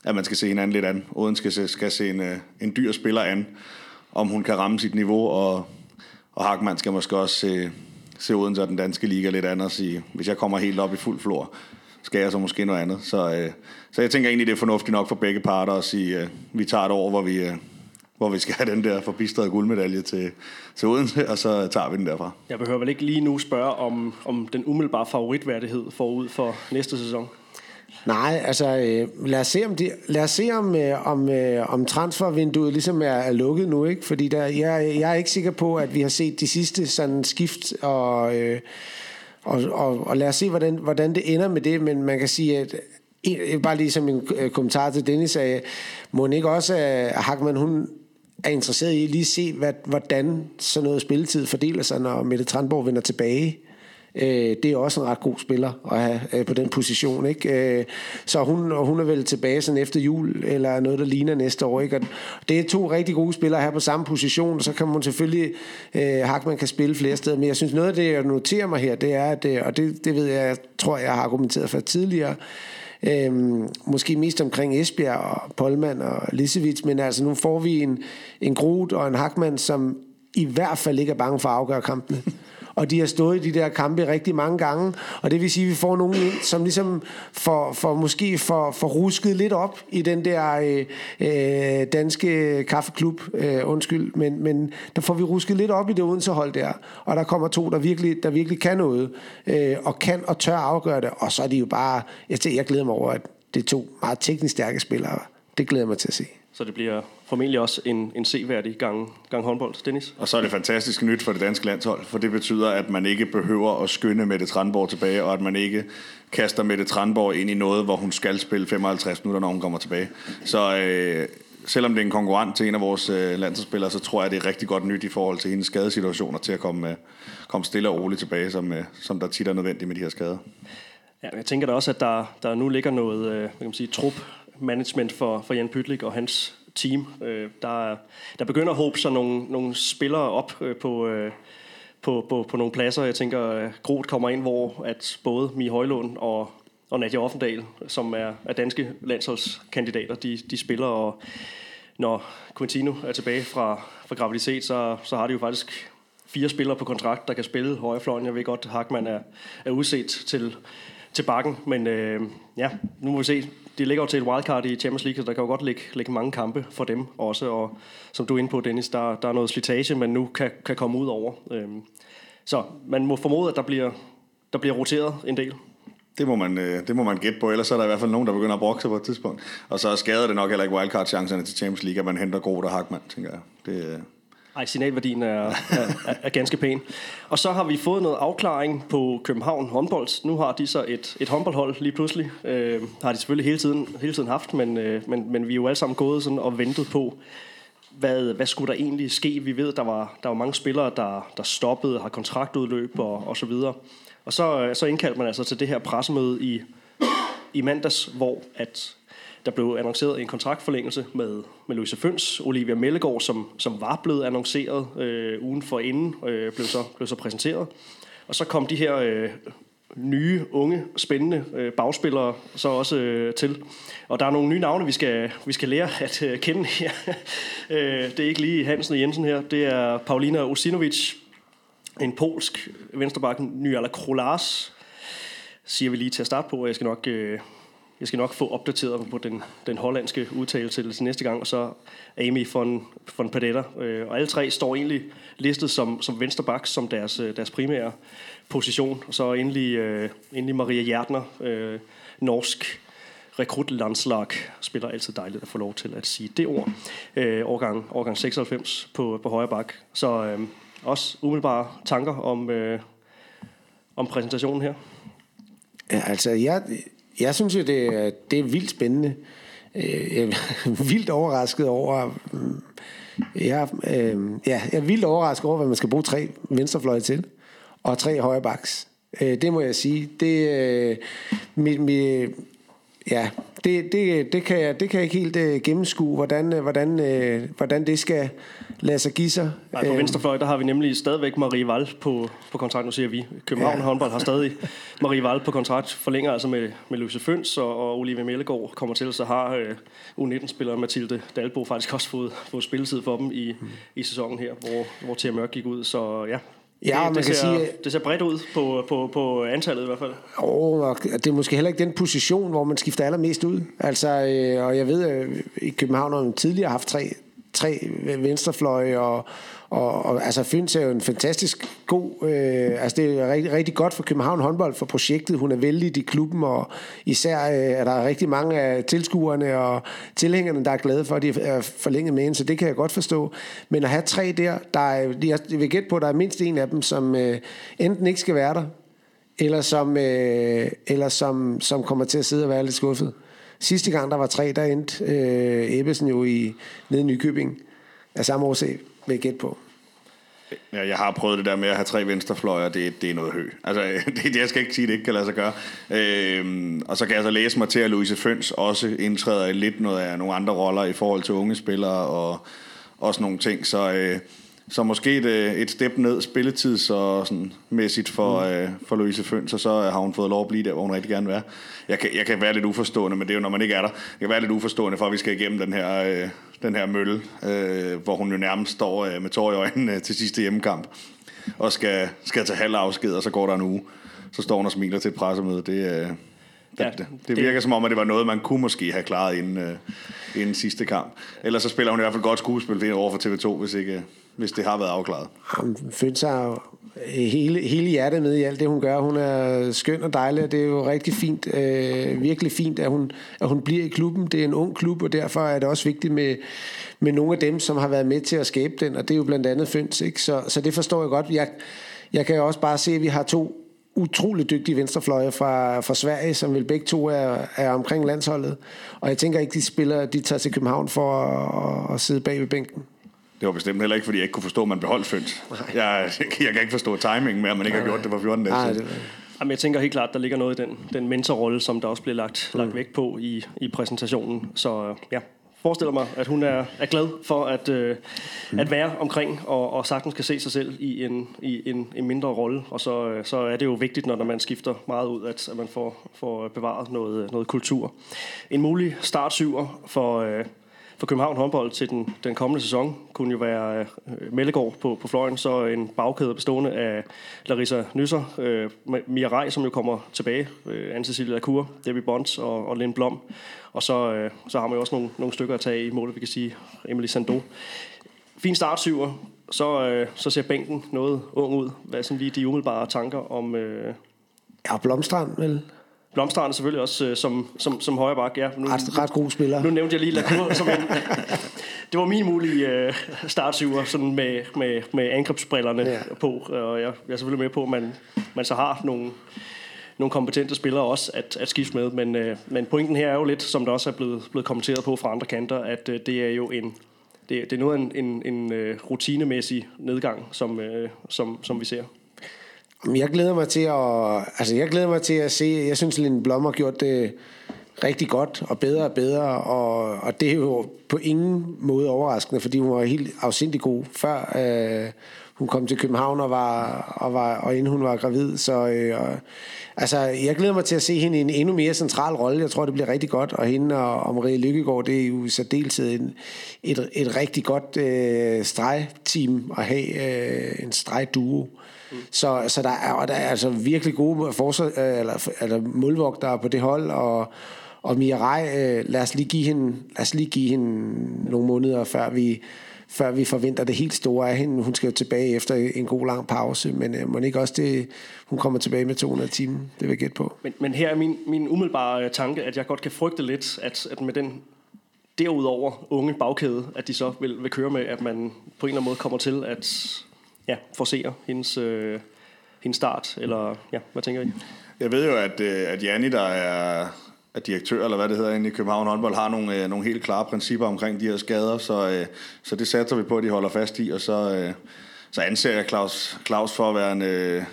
at man skal se hinanden lidt an. Odense skal, skal se en, øh, en dyr spiller an, om hun kan ramme sit niveau, og, og Hackmann skal måske også se, se Odense og den danske liga lidt andet og sige, hvis jeg kommer helt op i fuld flor, skal jeg så måske noget andet. Så, øh, så jeg tænker egentlig, det er fornuftigt nok for begge parter at sige, øh, vi tager et år, hvor vi, øh, hvor vi skal have den der forbistrede guldmedalje til, til Odense, og så tager vi den derfra. Jeg behøver vel ikke lige nu spørge om, om den umiddelbare favoritværdighed forud for næste sæson? Nej, altså øh, lad os se om de, lad os se om øh, om, øh, om transfervinduet ligesom er, er lukket nu, ikke? Fordi der, jeg, jeg er ikke sikker på, at vi har set de sidste sådan skift og øh, og, og, og lad os se hvordan hvordan det ender med det, men man kan sige at bare lige som en øh, kommentar til Dennis sagde, øh, må ikke også øh, at Hackman hun er interesseret i lige se, hvad, hvordan sådan noget spilletid fordeler sig, når Mette Tranborg vender tilbage. Øh, det er også en ret god spiller at have øh, på den position. Ikke? Øh, så hun, hun er vel tilbage sådan efter jul, eller noget, der ligner næste år. Ikke? Og det er to rigtig gode spillere her på samme position, og så kan man selvfølgelig, øh, Hackman kan spille flere steder. Men jeg synes, noget af det, jeg noterer mig her, det er, at, øh, og det, det ved jeg, jeg tror, jeg har argumenteret for tidligere, Øhm, måske mest omkring Esbjerg og Polman og Lisevits, men altså nu får vi en, en Groth og en Hakman, som i hvert fald ikke er bange for at afgøre kampene og de har stået i de der kampe rigtig mange gange, og det vil sige, at vi får nogen ind, som ligesom får, får måske får, får rusket lidt op i den der øh, øh, danske kaffeklub, øh, undskyld, men, men der får vi rusket lidt op i det Odense hold der, og der kommer to, der virkelig, der virkelig kan noget, øh, og kan og tør afgøre det, og så er de jo bare, jeg, jeg glæder mig over, at det er to meget teknisk stærke spillere, det glæder jeg mig til at se. Så det bliver formentlig også en, en seværdig gang, gang håndbold. Dennis? Og så er det fantastisk nyt for det danske landshold, for det betyder, at man ikke behøver at skynde Mette Tranborg tilbage, og at man ikke kaster Mette Tranborg ind i noget, hvor hun skal spille 55 minutter, når hun kommer tilbage. Så øh, selvom det er en konkurrent til en af vores øh, landsholdsspillere, så tror jeg, det er rigtig godt nyt i forhold til hendes skadesituationer til at komme, øh, komme stille og roligt tilbage, som, øh, som der tit er nødvendigt med de her skader. Ja, jeg tænker da også, at der, der nu ligger noget øh, kan man sige, trup management for, for Jan Pytlik og hans team. Øh, der, der begynder at håbe sig nogle, nogle spillere op øh, på, øh, på, på, på nogle pladser. Jeg tænker, at Groth kommer ind, hvor at både Mie Højlund og, og Nadia Offendal, som er, er danske landsholdskandidater, de, de spiller, og når Quintino er tilbage fra, fra graviditet, så, så har de jo faktisk fire spillere på kontrakt, der kan spille højrefløjen. Jeg ved godt, at Hackman er, er udset til, til bakken, men øh, ja, nu må vi se de ligger jo til et wildcard i Champions League, så der kan jo godt ligge, ligge mange kampe for dem også. Og som du er inde på, Dennis, der, der er noget slitage, man nu kan, kan komme ud over. Øhm, så man må formode, at der bliver, der bliver roteret en del. Det må, man, øh, det må man gætte på, ellers er der i hvert fald nogen, der begynder at brokke sig på et tidspunkt. Og så skader det nok heller ikke wildcard-chancerne til Champions League, at man henter Groth og Hackman, tænker jeg. Det, øh, ej, signalværdien er, er, er, er ganske pæn. Og så har vi fået noget afklaring på København håndbold. Nu har de så et, et håndboldhold lige pludselig. Øh, har de selvfølgelig hele tiden, hele tiden haft, men, øh, men, men vi er jo alle sammen gået sådan og ventet på, hvad, hvad skulle der egentlig ske? Vi ved, der var, der var mange spillere, der, der stoppede, har kontraktudløb og, og så videre. Og så, øh, så indkaldte man altså til det her pressemøde i, i mandags, hvor at der blev annonceret en kontraktforlængelse med, med Louise Føns, Olivia Mellegaard, som, som var blevet annonceret øh, ugen for inden, øh, blev, så, blev så præsenteret. Og så kom de her øh, nye, unge, spændende øh, bagspillere så også øh, til. Og der er nogle nye navne, vi skal, vi skal lære at øh, kende her. øh, det er ikke lige Hansen og Jensen her. Det er Paulina Usinovic, en polsk venstreback, Nyala Krolas, siger vi lige til at starte på, og jeg skal nok øh, jeg skal nok få opdateret på den, den hollandske udtalelse til næste gang, og så Amy von, von Padetta. Øh, og alle tre står egentlig listet som, som vensterbaks, som deres, øh, deres primære position. Og så endelig, øh, endelig Maria Hjertner, øh, norsk rekrutlandslag, spiller altid dejligt at få lov til at sige det ord. Øh, årgang, årgang 96 på, på højre bak. Så øh, også umiddelbare tanker om, øh, om præsentationen her. Ja, altså, jeg, jeg synes jo, det er, det er vildt spændende. Øh, jeg er vildt overrasket over... Mm, jeg, øh, ja, jeg er vildt overrasket over, hvad man skal bruge tre venstrefløje til, og tre højre baks. Øh, det må jeg sige. Det, øh, mit, mit, ja, det, det, det, kan jeg, det kan jeg ikke helt uh, gennemskue, hvordan, hvordan, uh, hvordan det skal give sig. Nej, på venstrefløj, der har vi nemlig stadigvæk Marie Val på, på kontrakt. Nu siger vi, København ja. håndbold har stadig Marie Val på kontrakt. Forlænger altså med, med Louise Føns og, og Olivia Mellegaard kommer til. Så har uh, U19-spilleren Mathilde Dalbo faktisk også fået, fået spilletid for dem i, mm. i sæsonen her, hvor, hvor Thea Mørk gik ud. Så ja, Ja, det, man det, kan ser, sige, det ser bredt ud på, på, på antallet i hvert fald. Oh, det er måske heller ikke den position, hvor man skifter allermest ud. Altså, øh, og jeg ved, at i København har man tidligere haft tre, tre venstrefløje, og, og, og altså Fyns er jo en fantastisk god, øh, altså det er rigtig, rigtig godt for København håndbold for projektet. Hun er vældig i klubben, og især øh, er der rigtig mange af tilskuerne og tilhængerne, der er glade for, at de er forlænget med hende, så det kan jeg godt forstå. Men at have tre der, der er, jeg vil gætte på, at der er mindst en af dem, som øh, enten ikke skal være der, eller som, øh, eller som, som kommer til at sidde og være lidt skuffet. Sidste gang, der var tre, der endte øh, Ebbesen jo i, nede i Nykøbing af samme årsag, vil jeg gætte på. Ja, jeg har prøvet det der med at have tre venstrefløjer, det, det er noget hø. Altså, det, jeg skal ikke sige, at det ikke kan lade sig gøre. Øhm, og så kan jeg så læse mig til, at Louise Føns også indtræder i lidt noget af nogle andre roller i forhold til unge spillere og også nogle ting. Så, øh, så måske et, øh, et step ned spilletids og sådan mæssigt for, mm. øh, for Louise Føns, og så har hun fået lov at blive der, hvor hun rigtig gerne vil være. Jeg kan, jeg kan være lidt uforstående, men det er jo, når man ikke er der. Jeg kan være lidt uforstående for, at vi skal igennem den her, øh, den her mølle, øh, hvor hun jo nærmest står øh, med tår i øjnene øh, til sidste hjemmekamp, og skal, skal tage halv afsked, og så går der en uge. Så står hun og smiler til et pressemøde. Det, øh, Ja, det, det virker det, som om, at det var noget, man kunne måske have klaret inden, øh, inden sidste kamp. Ellers så spiller hun i hvert fald godt skuespil over for TV2, hvis, ikke, hvis det har været afklaret. Hun følte sig hele, hele hjertet med i alt det, hun gør. Hun er skøn og dejlig, og det er jo rigtig fint, øh, virkelig fint, at hun, at hun bliver i klubben. Det er en ung klub, og derfor er det også vigtigt med, med nogle af dem, som har været med til at skabe den, og det er jo blandt andet Føns. Ikke? Så, så det forstår jeg godt. Jeg, jeg kan jo også bare se, at vi har to utrolig dygtige venstrefløje fra, fra Sverige, som vil begge to er, er omkring landsholdet. Og jeg tænker ikke, de spiller, de tager til København for at, at sidde bag ved bænken. Det var bestemt heller ikke, fordi jeg ikke kunne forstå, at man beholdt Føns. Jeg, jeg kan ikke forstå timingen med, at man ikke har gjort det for 14 dage siden. Jamen, jeg tænker helt klart, der ligger noget i den, den mentorrolle, som der også blev lagt, mm. lagt vægt på i, i præsentationen. Så ja, forestiller mig, at hun er, er glad for at, øh, mm. at være omkring, og, og sagtens kan se sig selv i en, i en, en mindre rolle. Og så, øh, så er det jo vigtigt, når man skifter meget ud, at, at man får, får bevaret noget, noget kultur. En mulig startsyver for... Øh, for København håndbold til den, den kommende sæson kunne jo være øh, Mellegård på, på fløjen, så en bagkæde bestående af Larissa Nysser, øh, Mia Rej, som jo kommer tilbage, øh, Anne-Cecilia Lacour, Debbie Bonds og, og Lynn Blom. Og så, øh, så har man jo også nogle, nogle stykker at tage i målet, vi kan sige, Emily Sando. Fin startsyver, så, øh, så ser bænken noget ung ud. Hvad er sådan lige de umiddelbare tanker om... Øh... Ja, Blomstrand, vel? Blomstrand selvfølgelig også øh, som, som, som højre bak. Ja. Nu, ret, ret god spiller. Nu nævnte jeg lige Lacour som en... det var min mulige øh, startsyver sådan med, med, med angrebsbrillerne ja. på. Og jeg, jeg er selvfølgelig med på, at man, man så har nogle, nogle kompetente spillere også at, at skifte med. Men, øh, men pointen her er jo lidt, som der også er blevet, blevet kommenteret på fra andre kanter, at øh, det er jo en... Det, det er noget af en, en, en øh, rutinemæssig nedgang, som, øh, som, som vi ser. Jeg glæder mig til at, altså jeg glæder mig til at se, jeg synes, at Linde Blom har gjort det rigtig godt og bedre og bedre, og, og det er jo på ingen måde overraskende, fordi hun var helt afsindig god før øh, hun kom til København og var, og, var, og inden hun var gravid. Så øh, og, altså, jeg glæder mig til at se hende i en endnu mere central rolle. Jeg tror, det bliver rigtig godt. Og hende og, og Marie Lykkegaard, det er jo særdeleshed et, et, et rigtig godt øh, stregteam at have øh, en stregduo. Mm. Så, så der er, og der er altså virkelig gode forsvar, øh, eller, eller målvogtere på det hold, og, og Mia Rej, øh, lad, os lige give hende, lad os lige give hende nogle måneder, før vi, før vi forventer det helt store af hende. Hun skal jo tilbage efter en god lang pause, men øh, må ikke også det, hun kommer tilbage med 200 timer, det vil jeg gætte på. Men, men her er min, min umiddelbare øh, tanke, at jeg godt kan frygte lidt, at, at med den derudover unge bagkæde, at de så vil, vil køre med, at man på en eller anden måde kommer til at ja, forsere hendes, øh, hendes start, eller ja, hvad tænker I? Jeg ved jo, at, øh, at Janni, der er, er direktør, eller hvad det hedder inde i København håndbold, har nogle, øh, nogle helt klare principper omkring de her skader, så, øh, så det satser vi på, at de holder fast i, og så, øh, så anser jeg Claus, Claus for at være en, øh,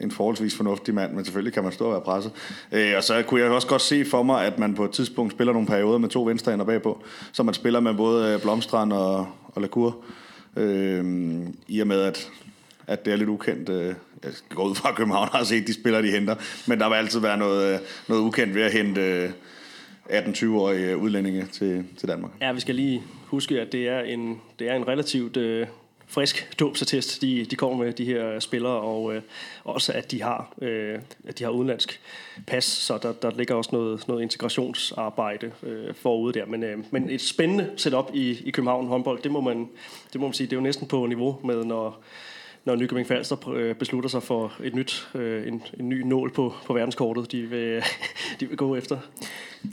en forholdsvis fornuftig mand, men selvfølgelig kan man stå og være presset. Øh, og så kunne jeg også godt se for mig, at man på et tidspunkt spiller nogle perioder med to venstreender bagpå, så man spiller med både øh, Blomstrand og, og Lacour. Øh, I og med, at, at det er lidt ukendt. Øh, jeg går ud fra, at København har set de spillere, de henter. Men der vil altid være noget, øh, noget ukendt ved at hente øh, 18-20-årige øh, udlændinge til, til Danmark. Ja, vi skal lige huske, at det er en, det er en relativt øh, frisk dåbsattest, de, de kommer med, de her spillere, og øh, også at de har øh, at de har udenlandsk pas, så der, der ligger også noget, noget integrationsarbejde øh, forude der. Men, øh, men et spændende setup i, i København håndbold, det må, man, det må man sige, det er jo næsten på niveau med, når, når Nykøbing Falster øh, beslutter sig for et nyt, øh, en, en ny nål på, på verdenskortet, de vil, de vil gå efter.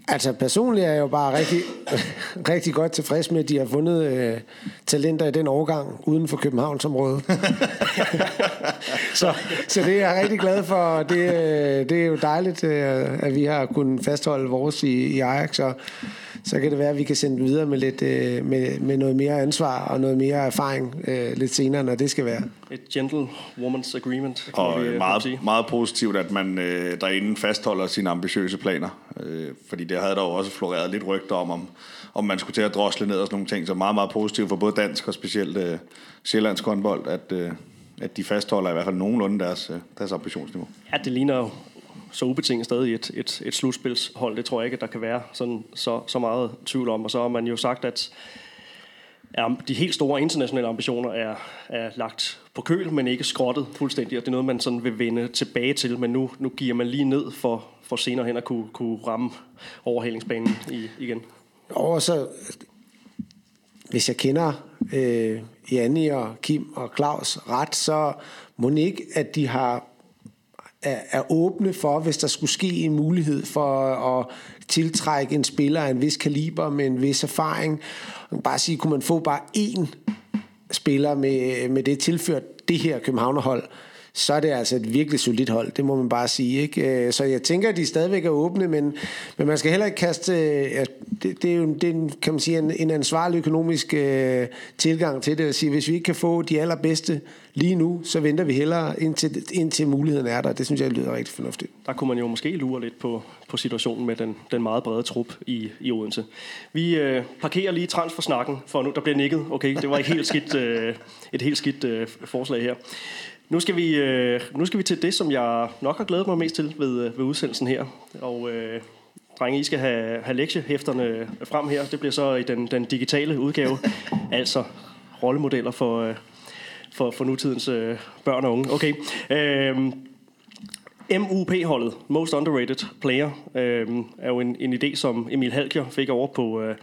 Altså personligt er jeg jo bare rigtig, rigtig godt tilfreds med, at de har fundet øh, talenter i den overgang uden for Københavnsområdet. så, så det er jeg rigtig glad for. Det, øh, det er jo dejligt, øh, at vi har kunnet fastholde vores i, i Ajax. Og, så kan det være, at vi kan sende dem videre med, lidt, øh, med, med noget mere ansvar og noget mere erfaring øh, lidt senere, når det skal være. Et gentle woman's agreement. Og vi, meget, meget positivt, at man øh, derinde fastholder sine ambitiøse planer. Øh, fordi det havde der jo også floreret lidt rygter om, om, om man skulle til at drosle ned og sådan nogle ting. Så meget, meget positivt for både dansk og specielt øh, sjællandsk håndbold, at, øh, at de fastholder i hvert fald nogenlunde deres, øh, deres ambitionsniveau. Ja, det ligner jo så ubetinget stadig et, et, et slutspilshold. Det tror jeg ikke, at der kan være sådan, så, så meget tvivl om. Og så har man jo sagt, at ja, de helt store internationale ambitioner er, er lagt på køl, men ikke skrottet fuldstændig. Og det er noget, man sådan vil vende tilbage til. Men nu, nu giver man lige ned for, for senere hen at kunne, kunne ramme overhalingsbanen i, igen. Og så, hvis jeg kender øh, Janni og Kim og Claus ret, så må ikke, at de har er, er åbne for, hvis der skulle ske en mulighed for at tiltrække en spiller af en vis kaliber med en vis erfaring. Man kan bare sige, kunne man få bare én spiller med, med det tilført det her Københavnerhold, så er det altså et virkelig solidt hold, det må man bare sige. Ikke? Øh, så jeg tænker, at de stadigvæk er åbne, men, men man skal heller ikke kaste... Øh, ja, det, det er jo det er en, kan man sige, en, en ansvarlig økonomisk øh, tilgang til det, at sige, hvis vi ikke kan få de allerbedste lige nu, så venter vi hellere indtil, indtil muligheden er der. Det synes jeg lyder rigtig fornuftigt. Der kunne man jo måske lure lidt på, på situationen med den, den meget brede trup i, i Odense. Vi øh, parkerer lige transfersnakken, for nu der bliver nikket. Okay, det var ikke helt skidt, øh, et helt skidt øh, forslag her. Nu skal, vi, øh, nu skal vi til det, som jeg nok har glædet mig mest til ved, øh, ved udsendelsen her. Og øh, drenge, I skal have, have lektiehæfterne frem her. Det bliver så i den, den digitale udgave. altså rollemodeller for, øh, for, for nutidens øh, børn og unge. Okay. Øh, MUP-holdet, Most Underrated Player, øh, er jo en, en idé, som Emil Halkier fik over på, øh,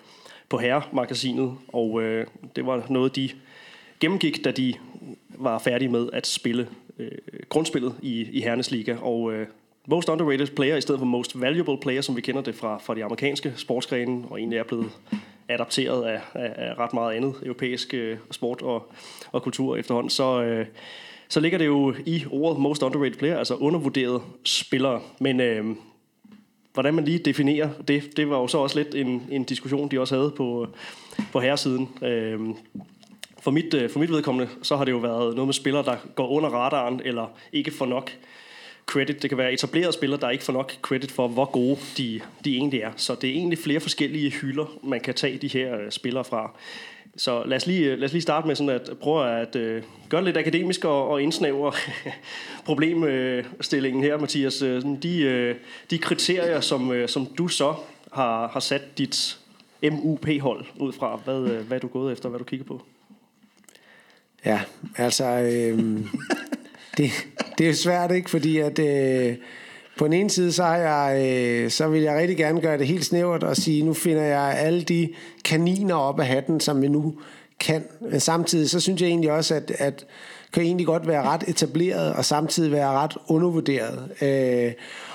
på Herre-magasinet, og øh, det var noget, de gennemgik, da de var færdig med at spille øh, grundspillet i, i Hernes Liga, og øh, Most Underrated Player i stedet for Most Valuable Player, som vi kender det fra, fra de amerikanske sportsgrene, og egentlig er blevet adapteret af, af, af ret meget andet europæisk øh, sport og, og kultur efterhånden, så, øh, så ligger det jo i ordet Most Underrated Player, altså undervurderet spillere. Men øh, hvordan man lige definerer det, det var jo så også lidt en, en diskussion, de også havde på, på herresiden. Øh, for mit, øh, for mit vedkommende, så har det jo været noget med spillere, der går under radaren, eller ikke får nok credit. Det kan være etablerede spillere, der ikke får nok credit for, hvor gode de, de egentlig er. Så det er egentlig flere forskellige hylder, man kan tage de her øh, spillere fra. Så lad os lige, øh, lad os lige starte med sådan at prøve at øh, gøre det lidt akademisk og, og indsnævre problemstillingen her, Mathias. Øh, de, øh, de kriterier, som, øh, som du så har, har sat dit MUP-hold ud fra, hvad, hvad er du gået efter, hvad du kigger på? Ja, altså, øh, det, det er svært, ikke? Fordi at øh, på den ene side, så, har jeg, øh, så vil jeg rigtig gerne gøre det helt snævert og sige, nu finder jeg alle de kaniner op af hatten, som vi nu kan. Men samtidig, så synes jeg egentlig også, at, at kan egentlig godt være ret etableret, og samtidig være ret undervurderet. Øh,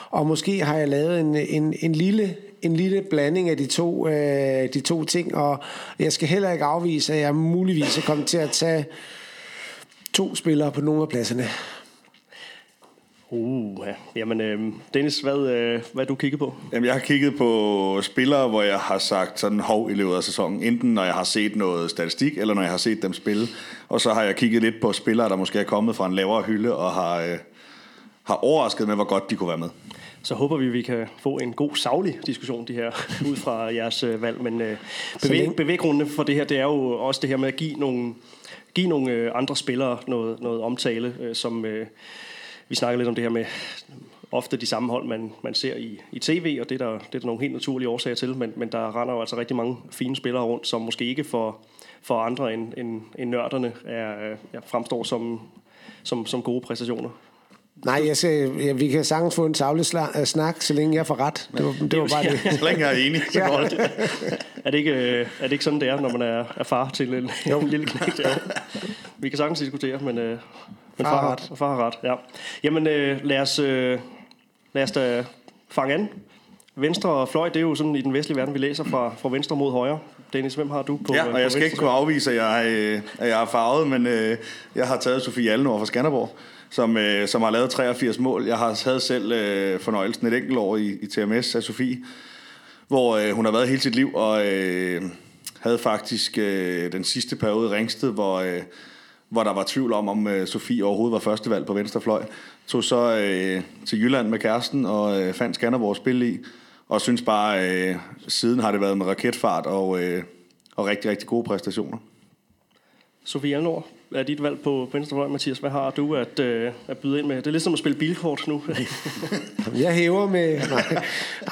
og måske har jeg lavet en, en, en lille en lille blanding af de to, øh, de to ting, og jeg skal heller ikke afvise, at jeg muligvis er kommet til at tage to spillere på nogle af pladserne. Uh, ja. Jamen, øh, Dennis, hvad, øh, hvad du kigget på? Jamen, jeg har kigget på spillere, hvor jeg har sagt sådan hov i løbet af sæsonen. Enten når jeg har set noget statistik, eller når jeg har set dem spille. Og så har jeg kigget lidt på spillere, der måske er kommet fra en lavere hylde, og har, øh, har overrasket med, hvor godt de kunne være med så håber vi, at vi kan få en god, savlig diskussion de her, ud fra jeres øh, valg. Men øh, bevæg, bevæggrundene for det her, det er jo også det her med at give nogle, give nogle øh, andre spillere noget, noget omtale, øh, som øh, vi snakker lidt om det her med ofte de samme hold, man, man ser i, i tv, og det er, der, det er der nogle helt naturlige årsager til, men, men der render jo altså rigtig mange fine spillere rundt, som måske ikke for, for andre end, end, end nørderne er, ja, fremstår som, som, som gode præstationer. Nej, jeg siger, ja, vi kan sagtens få en tavle snak, så længe jeg får ret. Det var, det var bare det. Så længe jeg er enig, så går det. er, det ikke, er det ikke sådan, det er, når man er, er far til en, jo. en lille knægt? Ja. Vi kan sagtens diskutere, men, øh, men far, far, har ret. far har ret. Ja. Jamen, øh, lad, os, øh, lad os da fange an. Venstre fløj, det er jo sådan i den vestlige verden, vi læser fra, fra venstre mod højre. Dennis, hvem har du på Ja, og jeg skal ikke kunne afvise, at jeg, at jeg er farvet, men øh, jeg har taget Sofie Allenor fra Skanderborg som, øh, som har lavet 83 mål. Jeg har havde selv øh, fornøjelsen et enkelt år i, i TMS af Sofie, hvor øh, hun har været hele sit liv, og øh, havde faktisk øh, den sidste periode i Ringsted, hvor, øh, hvor der var tvivl om, om øh, Sofie overhovedet var førstevalg på venstrefløj. Tog så øh, til Jylland med kæresten og øh, fandt Skanderborg spil i, og synes bare, øh, siden har det været med raketfart og, øh, og rigtig, rigtig gode præstationer. Sofie Alnor, er dit valg på venstrefløjen, Mathias. Hvad har du at, øh, at byde ind med? Det er lidt som at spille bilkort nu. jeg hæver med...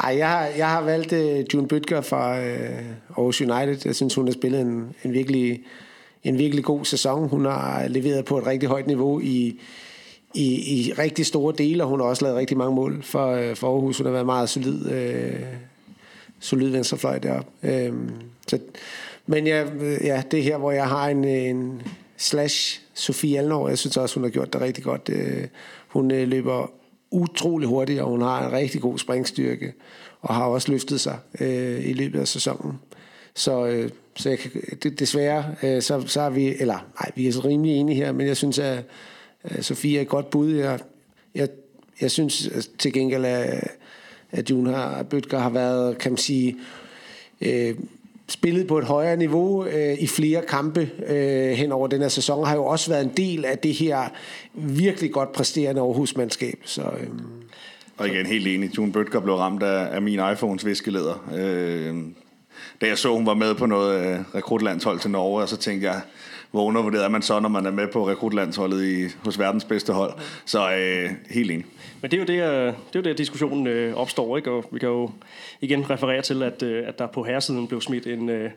Nej, jeg har, jeg har valgt øh, June Bøtger fra øh, Aarhus United. Jeg synes, hun har spillet en, en, virkelig, en virkelig god sæson. Hun har leveret på et rigtig højt niveau i, i, i rigtig store dele, og hun har også lavet rigtig mange mål for, øh, for Aarhus. Hun har været meget solid, øh, solid venstrefløj deroppe. Øh, så, men ja, ja, det er her, hvor jeg har en, en, slash Sofie Alnor. Jeg synes også, hun har gjort det rigtig godt. Øh, hun øh, løber utrolig hurtigt, og hun har en rigtig god springstyrke, og har også løftet sig øh, i løbet af sæsonen. Så, øh, så jeg kan, det, desværre, øh, så, så er vi, eller nej, vi er så rimelig enige her, men jeg synes, at øh, Sofie er et godt bud. Jeg, jeg, jeg synes til gengæld, at, at June har, Bøtger har været, kan man sige, øh, spillet på et højere niveau øh, i flere kampe øh, hen over den her sæson, har jo også været en del af det her virkelig godt præsterende Aarhus-mandskab. Så, øh. Og igen, helt enig. June Bøtger blev ramt af, af min iPhones viskeleder. Øh, da jeg så, hun var med på noget øh, rekrutlandshold til Norge, og så tænkte jeg, hvor undervurderet er man så, når man er med på rekrutlandsholdet i, hos verdens bedste hold. Så øh, helt enig. Men det er jo det, det, er jo det diskussionen øh, opstår, ikke? og vi kan jo igen referere til, at, øh, at der på herresiden blev smidt en, øh,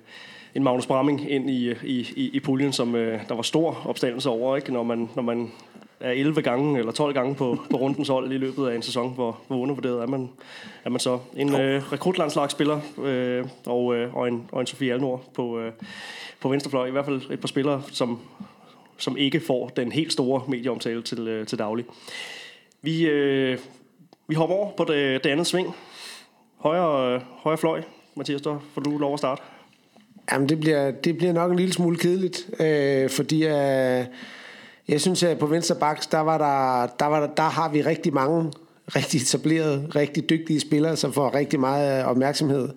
en Magnus Bramming ind i, i, i, i puljen, som øh, der var stor opstandelse over, ikke? Når, man, når man er 11 gange eller 12 gange på, på rundens hold i løbet af en sæson, hvor, hvor undervurderet er man, er man så. En øh, rekrutlandslagsspiller øh, og, øh, og, en, og en Sofie Alnor på, øh, på venstrefløj. I hvert fald et par spillere, som, som ikke får den helt store medieomtale til, øh, til daglig. Vi, øh, vi hopper over på det, det andet sving. Højre, højre fløj. Mathias, der får du lov at starte. Jamen, det bliver, det bliver nok en lille smule kedeligt, øh, fordi øh, jeg synes, at på venstre baks, der, var der, der, var der, der har vi rigtig mange rigtig etablerede, rigtig dygtige spillere, som får rigtig meget øh, opmærksomhed.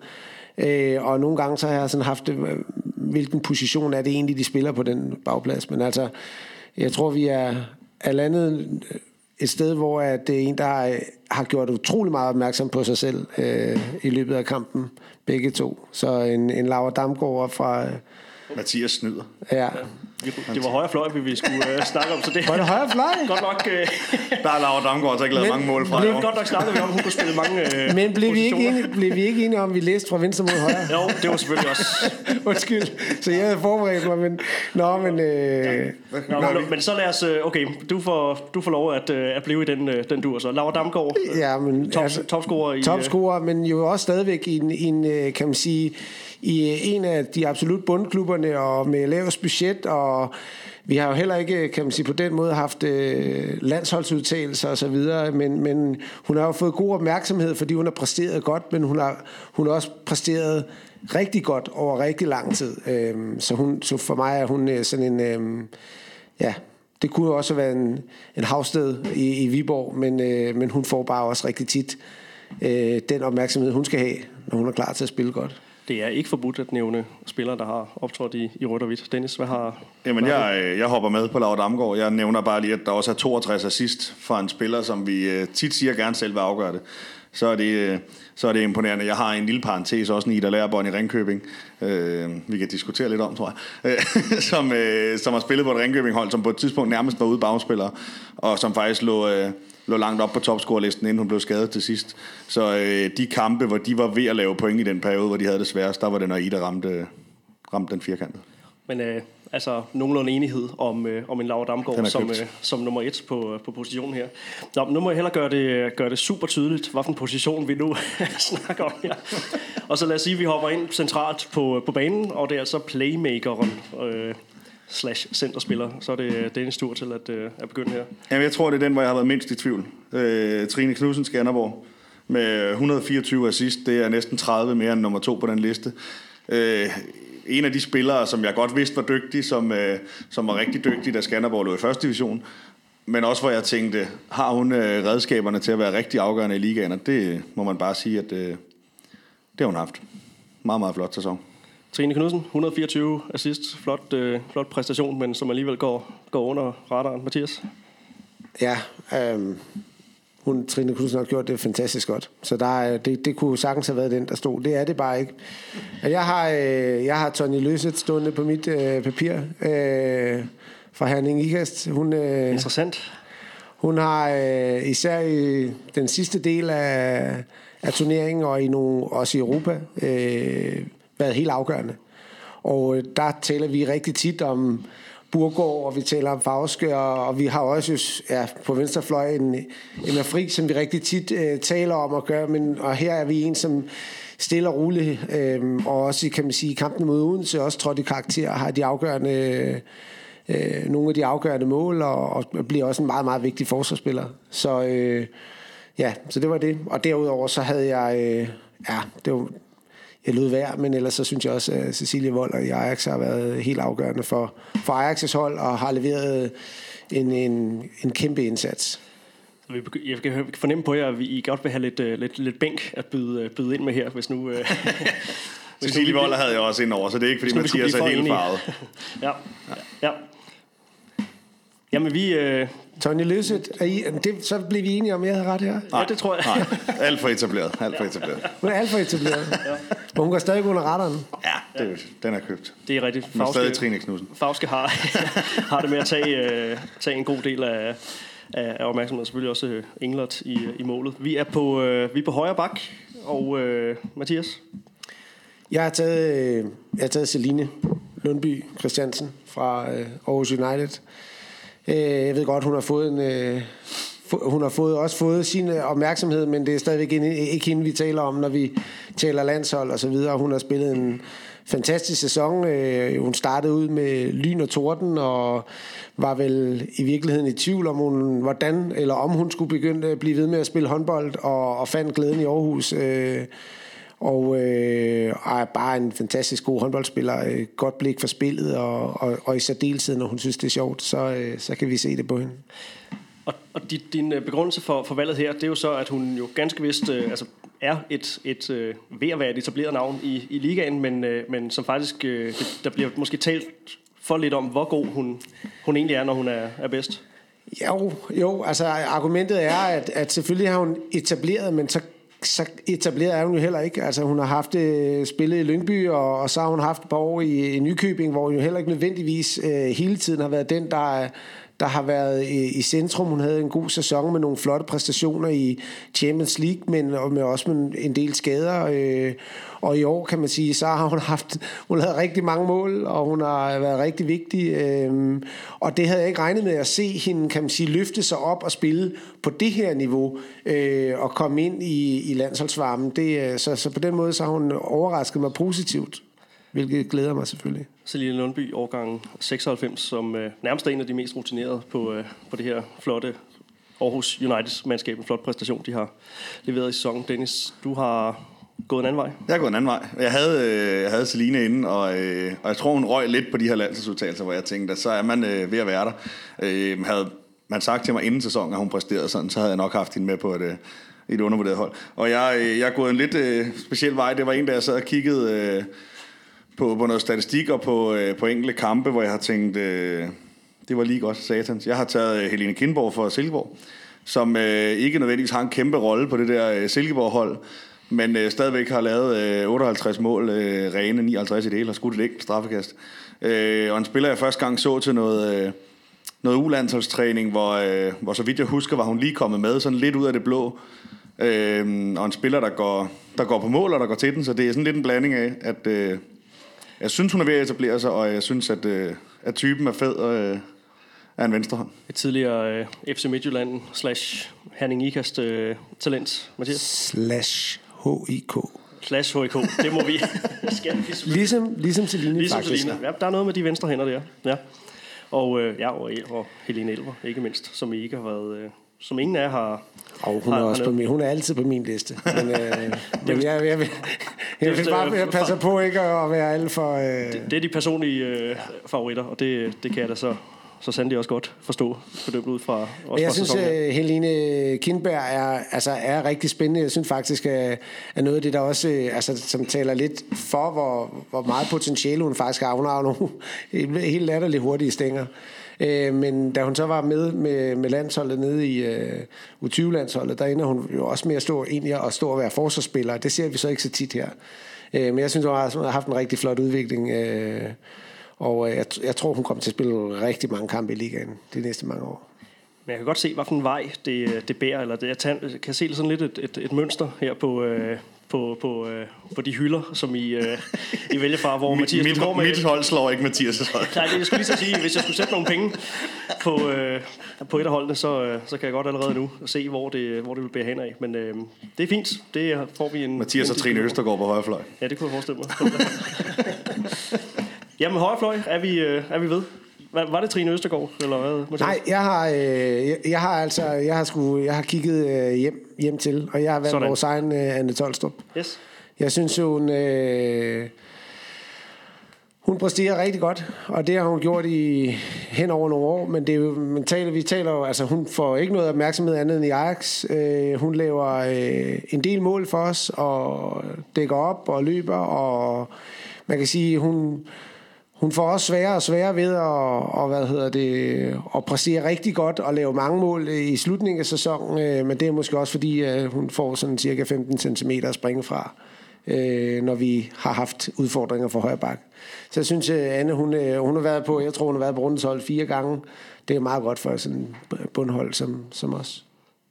Øh, og nogle gange så har jeg sådan haft, øh, hvilken position er det egentlig, de spiller på den bagplads. Men altså, jeg tror, vi er, er landet et sted, hvor at det er en, der øh, har gjort utrolig meget opmærksom på sig selv øh, i løbet af kampen, begge to. Så en, en Laura Damgaard fra... Øh, Mathias Snyder. Ja, det var højre fløj, vi skulle uh, snakke om. Så det, var det højre fløj? Godt nok... Uh, der har Laura Damgaard så ikke lavet mange mål fra. Blev, godt nok snakket vi om, at hun kunne spille mange uh, Men blev vi, ikke enige, blev vi ikke enige om, at vi læste fra venstre mod højre? jo, det var selvfølgelig også... Undskyld, så jeg havde forberedt mig, men... Nå, men... Uh, ja. Nå, men, men så lad os... Okay, du får, du får lov at, at blive i den, den dur. Så Laura Damgaard, ja, men, top, altså, topscorer i... Topscorer, men jo også stadigvæk i en, en kan man sige i en af de absolut bundklubberne og med lavest budget og vi har jo heller ikke, kan man sige, på den måde haft øh, landsholdsudtalelser og så videre, men, men hun har jo fået god opmærksomhed, fordi hun har præsteret godt, men hun har, hun har også præsteret rigtig godt over rigtig lang tid. Øhm, så, hun, så for mig er hun øh, sådan en, øhm, ja, det kunne jo også være en, en havsted i, i Viborg, men, øh, men hun får bare også rigtig tit øh, den opmærksomhed, hun skal have, når hun er klar til at spille godt det er ikke forbudt at nævne spillere, der har optrådt i, i rødt og hvidt. Dennis, hvad har... Jamen, jeg, øh, jeg hopper med på Laura Damgaard. Jeg nævner bare lige, at der også er 62 assist fra en spiller, som vi øh, tit siger gerne selv vil afgøre det. Så er det, øh, så er det imponerende. Jeg har en lille parentes, også en Ida Lærbånd i Ringkøbing. Øh, vi kan diskutere lidt om, tror jeg. som, øh, som har spillet på et Ringkøbing-hold, som på et tidspunkt nærmest var ude bagspiller, og som faktisk lå... Øh, lå langt op på topscorelisten, inden hun blev skadet til sidst. Så øh, de kampe, hvor de var ved at lave point i den periode, hvor de havde det sværest, der var det, når Ida ramte, ramte den firkantede. Men øh, altså nogenlunde enighed om, øh, om en Laura Damgaard som, øh, som nummer et på, på positionen her. Nå, nu må jeg hellere gøre det, gøre det super tydeligt, hvilken position vi nu snakker om her. Og så lad os sige, at vi hopper ind centralt på, på banen, og det er altså playmakeren øh, slash centerspiller. Så er det Dennis tur til at, øh, at begynde her. Jamen, jeg tror, det er den, hvor jeg har været mindst i tvivl. Øh, Trine Knudsen Skanderborg med 124 assist. Det er næsten 30 mere end nummer to på den liste. Øh, en af de spillere, som jeg godt vidste var dygtig, som, øh, som var rigtig dygtig, da Skanderborg lå i første division. Men også hvor jeg tænkte, har hun øh, redskaberne til at være rigtig afgørende i ligaen? Og det må man bare sige, at øh, det har hun haft. Meget, meget flot sæson. Trine Knudsen, 124 assist. Flot, øh, flot præstation, men som alligevel går, går under radaren. Mathias? Ja, øhm, hun, Trine Knudsen har gjort det fantastisk godt. Så der, er- det, det kunne sagtens have været den, der stod. Det er det bare ikke. Jeg har, øh, jeg har Tony Løset stående på mit øh, papir øh, fra Herning Ikast. Hun, øh, Interessant. hun har øh, især i den sidste del af, af turneringen og i nogle, også i Europa øh, været helt afgørende. Og øh, der taler vi rigtig tit om Burgård, og vi taler om Fauske, og, og vi har også ja, på venstrefløj en, en Fri, som vi rigtig tit øh, taler om at gøre, men og her er vi en, som stille og roligt, øh, og også kan man sige, i kampen mod Odense, også trådt i karakter, har de afgørende øh, nogle af de afgørende mål, og, og bliver også en meget, meget vigtig forsvarsspiller. Så øh, ja, så det var det. Og derudover så havde jeg, øh, ja, det var, jeg lød værd, men ellers så synes jeg også, at Cecilie Vold og Ajax har været helt afgørende for, for Ajax' hold, og har leveret en, en, en kæmpe indsats. Jeg kan fornemme på jer, at vi I godt vil have lidt, øh, lidt, lidt bænk at byde, øh, byde ind med her, hvis nu... Øh, Cecilie Voller havde jeg også ind over, så det er ikke, fordi nu Mathias er helt farvet. Ja, ja. Jamen vi... Øh, Tony Løsøt, er I, det, så blev vi enige om, at jeg havde ret her. ja, det tror jeg. Nej, alt for etableret. Alt for etableret. Hun er alt for etableret. Men hun går stadig under retterne. Ja, det, den er købt. Det er rigtigt. Men stadig Trine Knudsen. Fauske har, har det med at tage, øh, tage en god del af, af, af opmærksomheden. Selvfølgelig også øh, Englert i, i målet. Vi er på, øh, vi er på højre bak, og øh, Mathias? Jeg har taget, øh, jeg har taget Celine Lundby Christiansen fra øh, Aarhus United. Øh, jeg ved godt, hun har fået en... Øh, hun har fået, også fået sin øh, opmærksomhed, men det er stadigvæk en- ikke hende, vi taler om, når vi taler landshold og så videre. Hun har spillet en fantastisk sæson. Øh, hun startede ud med lyn og torden, og var vel i virkeligheden i tvivl om, hun, hvordan eller om hun skulle begynde at blive ved med at spille håndbold, og, og fandt glæden i Aarhus. Øh, og øh, er bare en fantastisk god håndboldspiller. Øh, godt blik for spillet, og, og, og i særdeleshed, når hun synes, det er sjovt, så, øh, så kan vi se det på hende. Og, og din, din øh, begrundelse for, for valget her, det er jo så, at hun jo ganske vist øh, altså, er et, et øh, ved at være et etableret navn i, i ligaen, men, øh, men som faktisk, øh, det, der bliver måske talt for lidt om, hvor god hun, hun egentlig er, når hun er, er bedst. Jo, jo, altså argumentet er, at, at selvfølgelig har hun etableret, men så, så etableret er hun jo heller ikke. Altså hun har haft øh, spillet i Lyngby, og, og så har hun haft et par år i, i Nykøbing, hvor hun jo heller ikke nødvendigvis øh, hele tiden har været den, der, der har været i, i centrum. Hun havde en god sæson med nogle flotte præstationer i Champions League, men og med også med en del skader. Øh, og i år kan man sige, så har hun haft, hun har rigtig mange mål, og hun har været rigtig vigtig. Øh, og det havde jeg ikke regnet med at se hende, kan man sige, løfte sig op og spille på det her niveau, øh, og komme ind i, i landsholdsvarmen. Det, øh, så, så på den måde, så har hun overrasket mig positivt, hvilket glæder mig selvfølgelig. Celine Lundby, årgang 96, som øh, nærmest er en af de mest rutinerede på, øh, på det her flotte Aarhus United-mandskab. En flot præstation, de har leveret i sæsonen. Dennis, du har gået en anden vej. Jeg er gået en anden vej. Jeg havde, øh, jeg havde Celine inde, og, øh, og jeg tror, hun røg lidt på de her landsholdsudtalelser, hvor jeg tænkte, at så er man øh, ved at være der. Øh, havde man sagt til mig inden sæsonen, at hun præsterede sådan, så havde jeg nok haft hende med på et, øh, et undervurderet hold. Og jeg, øh, jeg er gået en lidt øh, speciel vej. Det var en, der jeg sad og kiggede øh, på, på noget statistik og på, øh, på enkelte kampe, hvor jeg har tænkt, øh, det var lige godt satans. Jeg har taget øh, Helene Kindborg fra Silkeborg, som øh, ikke nødvendigvis har en kæmpe rolle på det der øh, Silkeborg-hold, men øh, stadigvæk har lavet øh, 58 mål, øh, rene 59 i det hele, og skudt et enkelt straffekast. Øh, og en spiller, jeg første gang så til noget, øh, noget ulandsholdstræning, hvor, øh, hvor så vidt jeg husker, var hun lige kommet med sådan lidt ud af det blå. Øh, og en spiller, der går, der går på mål, og der går til den, så det er sådan lidt en blanding af, at øh, jeg synes, hun er ved at etablere sig, og jeg synes, at, øh, at typen er fed øh, af en venstrehånd. Et tidligere øh, FC Midtjylland slash Herning Ikast øh, talent, Mathias. Slash HIK. Slash HIK. Det må vi skal vi Ligesom, ligesom Celine, Ligesom faktisk. Selina. Ja, der er noget med de venstre hænder der. Ja. Og, øh, ja, og, og Helene Elver, ikke mindst, som I ikke har været... Øh, som ingen af har... Og hun er, har- også har på min, hun er altid på min liste. Men, øh, men jeg, jeg, jeg, jeg vist, bare øh, jeg passer på ikke at være alt for... Øh, Det er de personlige øh, favoritter, og det, det kan jeg da så, så sandelig også godt forstå, bedømt ud fra, også Men jeg fra synes, at Helene Kindberg er, altså, er rigtig spændende. Jeg synes faktisk, at er noget af det, der også øh, altså, som taler lidt for, hvor, hvor meget potentiale hun faktisk har. Hun har nogle helt latterligt hurtige stænger. Øh, Men da hun så var med med, med landsholdet nede i øh, U20-landsholdet, der ender hun jo også med at stå, egentlig at stå og være forsvarsspiller. Det ser vi så ikke så tit her. Øh, Men jeg synes, hun har, hun har haft en rigtig flot udvikling. øh, Og øh, jeg, jeg tror, hun kommer til at spille rigtig mange kampe i ligaen de næste mange år. Men jeg kan godt se, hvilken vej det, øh, det bærer. Eller det, jeg kan se sådan lidt et, et, et mønster her på, øh, på, på, øh, på de hylder, som I, øh, I vælger fra, hvor Mathias, mit, du går med... mit hold slår ikke Mathias' hold. Nej, det jeg skulle lige så sige, hvis jeg skulle sætte nogle penge på, øh, på et af holdene, så, øh, så kan jeg godt allerede nu se, hvor det, hvor det vil bære hen af. Men øh, det er fint. Det får vi en... Mathias og Trine. Østergaard på højre fløj. Ja, det kunne jeg forestille mig. Jamen, højrefløj, er vi, øh, er vi ved? Var, var det Trine Østergaard, eller hvad? Mathias? Nej, jeg har, øh, jeg, jeg har altså, jeg har, sgu, jeg har kigget øh, hjem, hjem til, og jeg har valgt Sådan. vores egen øh, Anne Tolstrup. Yes. Jeg synes, hun, øh, hun præsterer rigtig godt, og det har hun gjort i hen over nogle år, men det er jo, man taler, vi taler jo, altså hun får ikke noget opmærksomhed andet end i Ajax. Øh, hun laver øh, en del mål for os, og dækker op og løber, og man kan sige, hun, hun får også sværere og sværere ved at, og, hvad hedder det, at præstere rigtig godt og lave mange mål i slutningen af sæsonen, øh, men det er måske også fordi, at hun får sådan cirka 15 cm at springe fra, øh, når vi har haft udfordringer for højre bak. Så jeg synes, at Anne, hun, hun har været på, jeg tror, hun har været på rundens hold fire gange. Det er meget godt for sådan en bundhold som, som os.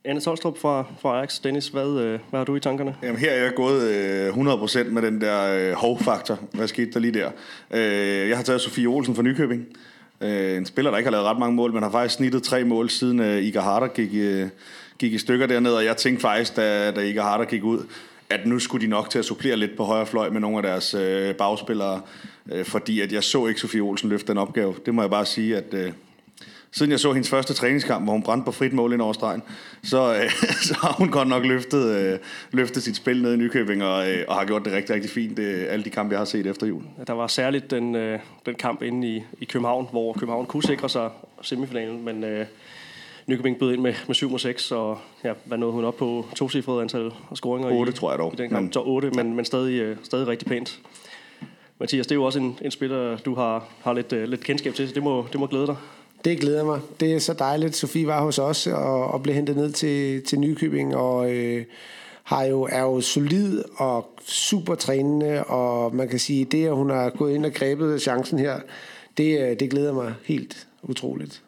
Anne Tolstrup fra, fra Ajax. Dennis, hvad, øh, hvad har du i tankerne? Jamen her er jeg gået øh, 100% med den der øh, hov-faktor. Hvad skete der lige der? Øh, jeg har taget Sofie Olsen fra Nykøbing. Øh, en spiller, der ikke har lavet ret mange mål, men har faktisk snittet tre mål, siden øh, Iga Harder gik, øh, gik i stykker dernede. Og jeg tænkte faktisk, da, da Iga Harder gik ud, at nu skulle de nok til at supplere lidt på højre fløj med nogle af deres øh, bagspillere. Øh, fordi at jeg så ikke Sofie Olsen løfte den opgave. Det må jeg bare sige, at... Øh, Siden jeg så hendes første træningskamp, hvor hun brændte på frit mål ind over stregen, så, øh, så har hun godt nok løftet, øh, løftet sit spil ned i Nykøbing, og, øh, og har gjort det rigtig, rigtig fint, øh, alle de kampe, jeg har set efter jul. Der var særligt den, øh, den kamp inde i, i København, hvor København kunne sikre sig semifinalen, men øh, Nykøbing bød ind med, med 7 mod 6, og ja, hvad nåede hun op på tocifret antal scoringer? Otte, i, tror jeg dog. I den kamp. Men- Så 8, men, men stadig, øh, stadig rigtig pænt. Mathias, det er jo også en, en spiller, du har, har lidt, øh, lidt kendskab til, så det må, det må glæde dig. Det glæder mig. Det er så dejligt. Sofie var hos os og, og blev hentet ned til, til Nykøbing, og øh, har jo, er jo solid og super trænende, og man kan sige, det at hun har gået ind og grebet chancen her, det, øh, det glæder mig helt utroligt.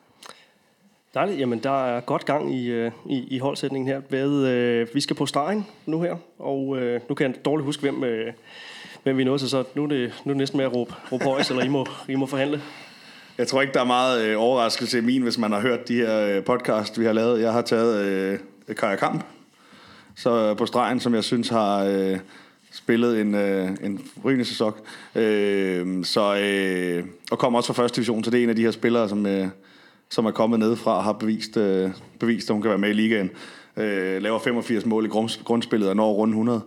Dejligt. Jamen, der er godt gang i, øh, i, i holdsætningen her. Ved, øh, vi skal på stregen nu her, og øh, nu kan jeg dårligt huske, hvem, øh, hvem vi nåede til, så nu er det, nu er det næsten med at råbe, råbe højs, eller I må, I må forhandle. Jeg tror ikke, der er meget øh, overraskelse i min, hvis man har hørt de her øh, podcast, vi har lavet. Jeg har taget øh, Kaja Kamp så øh, på stregen, som jeg synes har øh, spillet en, øh, en rygende sæson. Øh, så, øh, og kommer også fra første division, så det er en af de her spillere, som, øh, som er kommet ned fra og har bevist, øh, bevist, at hun kan være med i ligaen. Øh, laver 85 mål i grundspillet og når rundt 100.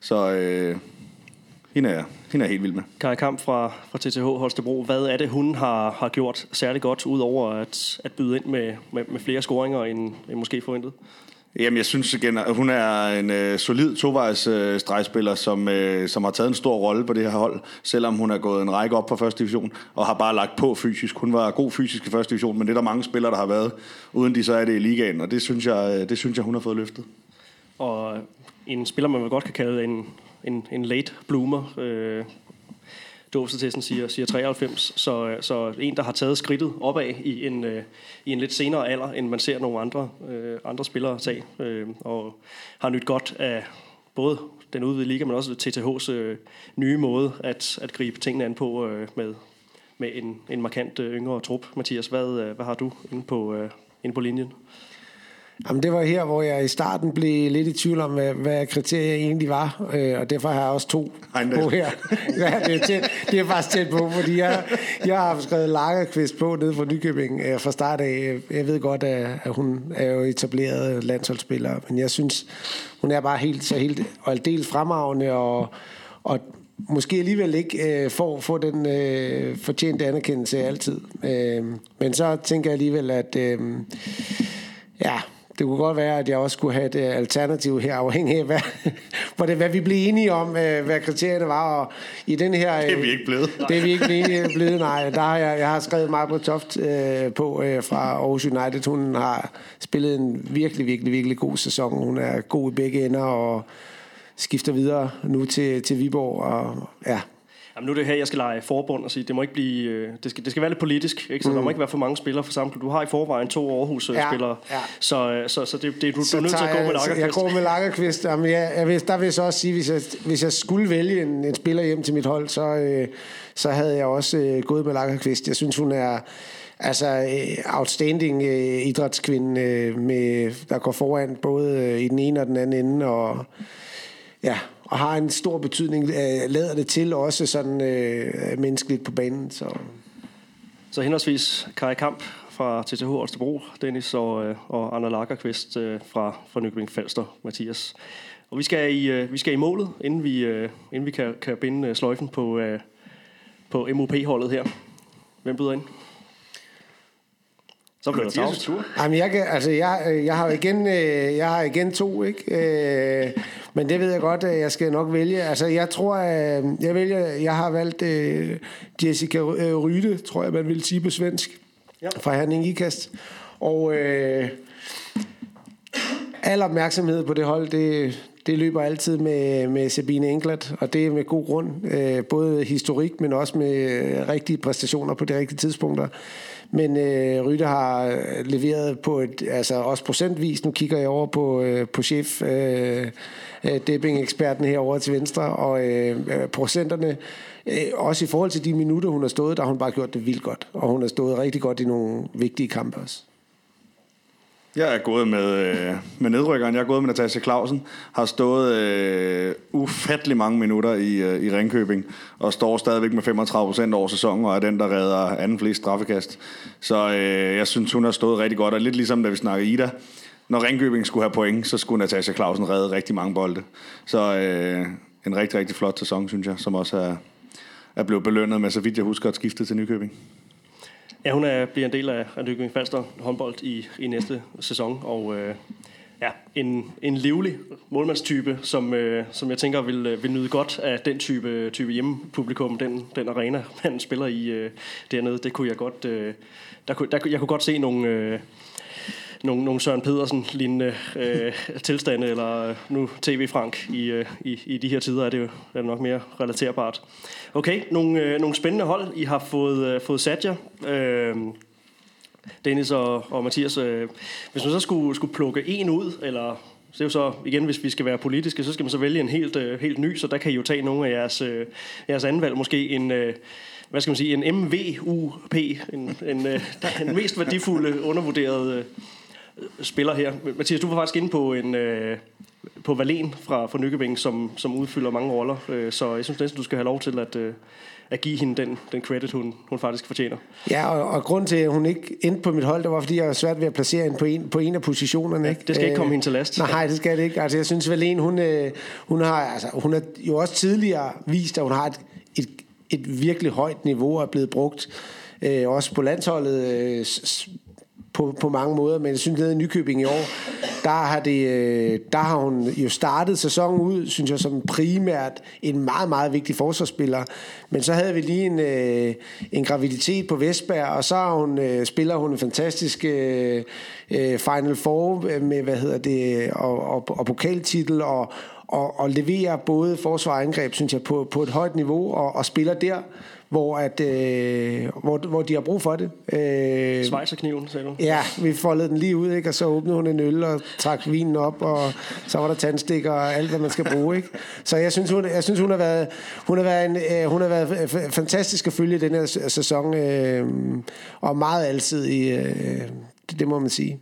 Så øh, hende, er, hende er helt vild med. Kaja Kamp fra, fra TTH Holstebro. Hvad er det, hun har, har gjort særlig godt, udover at, at byde ind med, med, med flere scoringer end, end måske forventet? Jamen, jeg synes igen, at hun er en øh, solid tovejs øh, stregspiller, som, øh, som har taget en stor rolle på det her hold, selvom hun er gået en række op på første division, og har bare lagt på fysisk. Hun var god fysisk i første division, men det er der mange spillere, der har været, uden de så er det i ligaen, og det synes jeg, øh, det synes jeg hun har fået løftet. Og en spiller, man vel godt kan kalde en, en, en late bloomer. Øh, dåbsattesten siger, siger 93, så, øh, så en, der har taget skridtet opad i en, øh, i en lidt senere alder, end man ser nogle andre, øh, andre spillere tage, øh, og har nyt godt af både den udvidede liga, men også TTH's øh, nye måde at, at gribe tingene an på øh, med, med en, en markant øh, yngre trup. Mathias, hvad, øh, hvad har du inde på, øh, inde på linjen? Jamen, det var her, hvor jeg i starten blev lidt i tvivl om, hvad, hvad kriterier egentlig var, øh, og derfor har jeg også to Heindal. på her. Ja, det, er tæt, det er faktisk tæt på, fordi jeg, jeg har skrevet Lagerqvist på nede fra Nykøbing øh, fra start af. Jeg ved godt, at, at hun er jo etableret landsholdsspiller, men jeg synes, hun er bare helt, så helt og aldeles fremragende, og, og måske alligevel ikke øh, får, får den øh, fortjente anerkendelse altid. Øh, men så tænker jeg alligevel, at øh, ja, det kunne godt være, at jeg også skulle have et øh, alternativ her, afhængig af, hvad, det, hvad vi blev enige om, øh, hvad kriterierne var. Og i den her, Det er vi ikke blevet. Det er vi ikke blevet, blevet nej. Der har jeg, jeg har skrevet Margaret Toft øh, på øh, fra Aarhus United. Hun har spillet en virkelig, virkelig, virkelig god sæson. Hun er god i begge ender og skifter videre nu til, til Viborg. Og, ja, Jamen, nu er det her, jeg skal lege forbund og sige, det må ikke blive, øh, det skal, det skal være lidt politisk, ikke? så mm. der må ikke være for mange spillere for samme klub. Du har i forvejen to Aarhus-spillere, Ja, ja. så, øh, så, så det, det, du, du så er nødt til at gå med tager jeg- Lagerqvist. går med Lagerqvist. Jamen, jeg, jeg vil, der vil jeg så også sige, hvis jeg, hvis jeg skulle vælge en, en spiller hjem til mit hold, så, øh, så havde jeg også øh, gået med Lagerqvist. Jeg synes, hun er altså outstanding øh, idrætskvinde, øh, med, der går foran både øh, i den ene og den anden ende, og ja, og har en stor betydning, øh, lader det til også sådan øh, menneskeligt på banen. Så. Så henholdsvis Kai Kamp fra TTH Holstebro, Dennis og, øh, og Anna Lagerqvist øh, fra, fra Nykøbing Falster, Mathias. Og vi skal i, øh, vi skal i målet, inden vi, øh, inden vi kan, kan binde øh, sløjfen på, øh, på MOP-holdet her. Hvem byder ind? Så bliver der Mathias' tavs. tur. Jamen, jeg, kan, altså, jeg, jeg, har igen, øh, jeg har igen to, ikke? Øh, men det ved jeg godt, at jeg skal nok vælge. Altså, jeg tror, at jeg vælger, jeg har valgt øh, Jessica øh, Ryde, tror jeg, man vil sige på svensk, Ja. fra Herning Ikast. Og øh, al opmærksomhed på det hold, det, det løber altid med, med Sabine Englert, og det er med god grund. Øh, både historik, men også med øh, rigtige præstationer på de rigtige tidspunkter. Men øh, Rytte har leveret på et, altså også procentvis, nu kigger jeg over på, øh, på chef, øh, øh, Debbing-eksperten herovre til venstre, og øh, øh, procenterne, øh, også i forhold til de minutter, hun har stået, der har hun bare gjort det vildt godt, og hun har stået rigtig godt i nogle vigtige kampe også. Jeg er gået med, øh, med nedrykkeren. Jeg er gået med Natasha Clausen. Har stået øh, ufattelig mange minutter i, øh, i Ringkøbing. Og står stadigvæk med 35% over sæsonen. Og er den, der redder anden flest straffekast. Så øh, jeg synes, hun har stået rigtig godt. Og lidt ligesom da vi snakkede Ida. Når Ringkøbing skulle have point, så skulle Natasha Clausen redde rigtig mange bolde. Så øh, en rigtig, rigtig flot sæson, synes jeg. Som også er, er blevet belønnet med, så vidt jeg husker, at skifte til Nykøbing. Ja, hun er, bliver en del af, af Nykøbing Falster håndbold i, i næste sæson, og øh, ja, en, en livlig målmandstype, som, øh, som jeg tænker vil, øh, vil nyde godt af den type, type hjemmepublikum, den, den arena, man spiller i øh, dernede. Det kunne jeg godt, øh, der, kunne, der, jeg kunne godt se nogle... Øh, nogle, nogle Søren Pedersen lignende øh, tilstande, eller øh, nu TV Frank i, øh, i, i de her tider er det jo er det nok mere relaterbart. Okay, nogle, øh, nogle spændende hold, I har fået, øh, fået sat jer. Øh, Dennis og, og Mathias, øh, hvis man så skulle, skulle plukke en ud, eller det er jo så, igen, hvis vi skal være politiske, så skal man så vælge en helt, øh, helt ny, så der kan I jo tage nogle af jeres, øh, jeres anvalg. Måske en, øh, hvad skal man sige, en MVUP, en, en, øh, den mest værdifulde, undervurderede øh, spiller her. Mathias, du var faktisk inde på en... Øh, på Valen fra, fra Nykøbing, som, som udfylder mange roller. Øh, så jeg synes næsten, du skal have lov til at, øh, at give hende den, den credit, hun, hun faktisk fortjener. Ja, og, og grund til, at hun ikke endte på mit hold, det var, fordi jeg var svært ved at placere hende på en, på en af positionerne. Ikke? det skal ikke komme Øh, hende til last. Nej, det skal det ikke. Altså, jeg synes vel en, hun, øh, hun, har, altså, hun har jo også tidligere vist, at hun har et, et, et virkelig højt niveau og er blevet brugt. Øh, også på landsholdet øh, på, på mange måder, men jeg synes, nede i Nykøbing i år, der har, det, øh, der har hun jo startet sæsonen ud, synes jeg, som primært en meget, meget vigtig forsvarsspiller. Men så havde vi lige en, øh, en graviditet på Vestberg, og så har hun, øh, spiller hun en fantastisk Final Four med, hvad hedder det, og, og, og pokaltitel, og, og, og leverer både forsvar og angreb, synes jeg, på, på et højt niveau, og, og spiller der, hvor, at, øh, hvor, hvor de har brug for det. Øh, Schweizerkniven, sagde du? Ja, vi foldede den lige ud, ikke? og så åbnede hun en øl og trak vinen op, og så var der tandstikker og alt, hvad man skal bruge. Ikke? Så jeg synes, hun, jeg synes, hun har været, hun har været, en, øh, hun har været fantastisk at følge den her sæson, øh, og meget altid i, øh, det, det må man sige.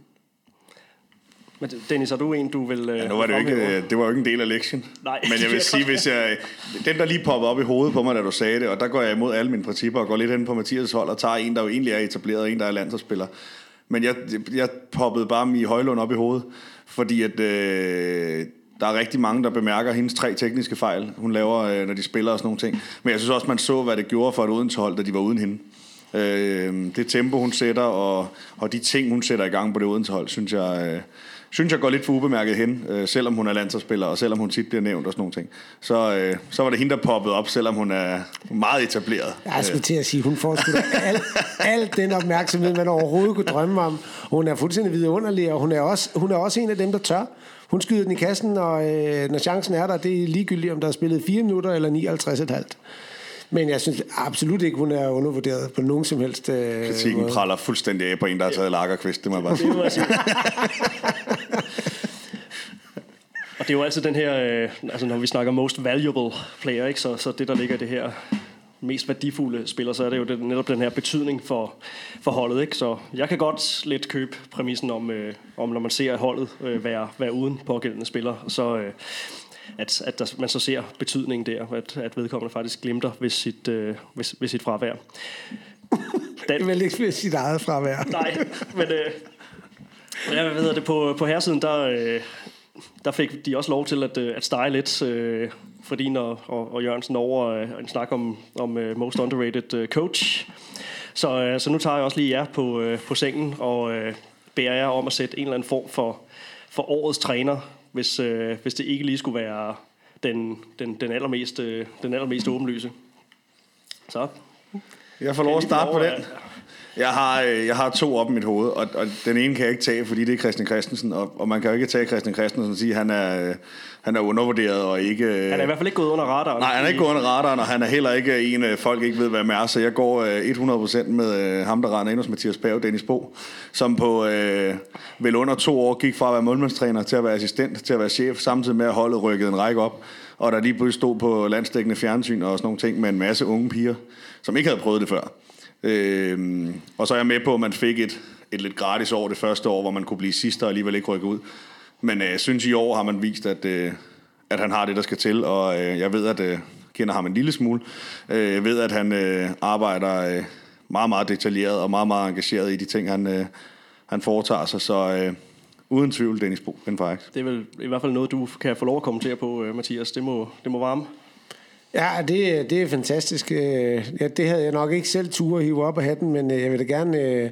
Men Dennis, er du en, du vil... Ja, nu var det, jo ikke, det var jo ikke en del af lektien. Nej. Men jeg vil sige, hvis jeg... Den, der lige poppede op i hovedet på mig, da du sagde det, og der går jeg imod alle mine principper og går lidt hen på Mathias hold og tager en, der jo egentlig er etableret, og en, der er landsholdsspiller. Men jeg, jeg poppede bare mig i Højlund op i hovedet, fordi at... Øh, der er rigtig mange, der bemærker hendes tre tekniske fejl, hun laver, øh, når de spiller og sådan nogle ting. Men jeg synes også, man så, hvad det gjorde for et Odense-hold, da de var uden hende. Øh, det tempo, hun sætter, og, og de ting, hun sætter i gang på det Odense-hold, synes jeg... Øh, synes jeg går lidt for ubemærket hen, øh, selvom hun er landsholdsspiller, og selvom hun tit bliver nævnt og sådan nogle ting. Så, øh, så var det hende, der poppede op, selvom hun er meget etableret. Jeg skulle til at sige, hun får sgu al, al den opmærksomhed, man overhovedet kunne drømme om. Hun er fuldstændig vidunderlig, og hun er også, hun er også en af dem, der tør. Hun skyder den i kassen, og øh, når chancen er der, det er ligegyldigt, om der er spillet 4 minutter eller 59,5. Men jeg synes absolut ikke, hun er undervurderet på nogen som helst øh, Kritikken måde. praller fuldstændig af på en, der har taget lagerkvist, det må jeg bare sige. Og det er jo altid den her, øh, altså når vi snakker most valuable player, ikke? Så, så det der ligger det her mest værdifulde spiller, så er det jo det, netop den her betydning for, for holdet. Ikke? Så jeg kan godt lidt købe præmissen om, øh, om når man ser holdet øh, være, være uden pågældende spiller, så, øh, at, at der, man så ser betydningen der, at, at vedkommende faktisk glimter ved sit, øh, ved, ved sit fravær. Den, det vil ikke ved sit eget fravær. Nej, men øh, jeg ved det, på, på herresiden, der, øh, der fik de også lov til at, øh, at stege lidt øh, Fredin og, og, og Jørgensen over øh, en snak om, om uh, most underrated uh, coach. Så, øh, så nu tager jeg også lige jer på, øh, på sengen og øh, beder jer om at sætte en eller anden form for, for årets træner hvis, øh, hvis det ikke lige skulle være den, den, den, allermest, øh, den allermest åbenlyse. Så. Jeg får lov at starte på den. Jeg har, øh, jeg har to op i mit hoved, og, og den ene kan jeg ikke tage, fordi det er Christian Christensen, og, og man kan jo ikke tage Christian Christensen og sige, at han er, øh, han er undervurderet og ikke... Han er i hvert fald ikke gået under radaren. Nej, han er ikke gået under radaren, og han er heller ikke en, øh, folk ikke ved, hvad med er, så jeg går 100% med ham, der render ind hos Mathias Pave, Dennis Bo, som på øh, vel under to år gik fra at være målmandstræner til at være assistent, til at være chef, samtidig med at holdet rykket en række op, og der lige pludselig stod på landstækkende fjernsyn og sådan nogle ting med en masse unge piger, som ikke havde prøvet det før. Øh, og så er jeg med på, at man fik et, et lidt gratis år det første år, hvor man kunne blive sidste og alligevel ikke rykke ud. Men øh, jeg synes, i år har man vist, at, øh, at han har det, der skal til, og øh, jeg ved, at øh, kender ham en lille smule. Øh, jeg ved, at han øh, arbejder øh, meget, meget detaljeret og meget, meget engageret i de ting, han, øh, han foretager sig, så øh, uden tvivl Dennis Bo, Ben Det er vel i hvert fald noget, du kan få lov at kommentere på, øh, Mathias. Det må, det må varme. Ja, det, det er fantastisk. Øh, ja, det havde jeg nok ikke selv tur at hive op af hatten, men øh, jeg vil da gerne øh,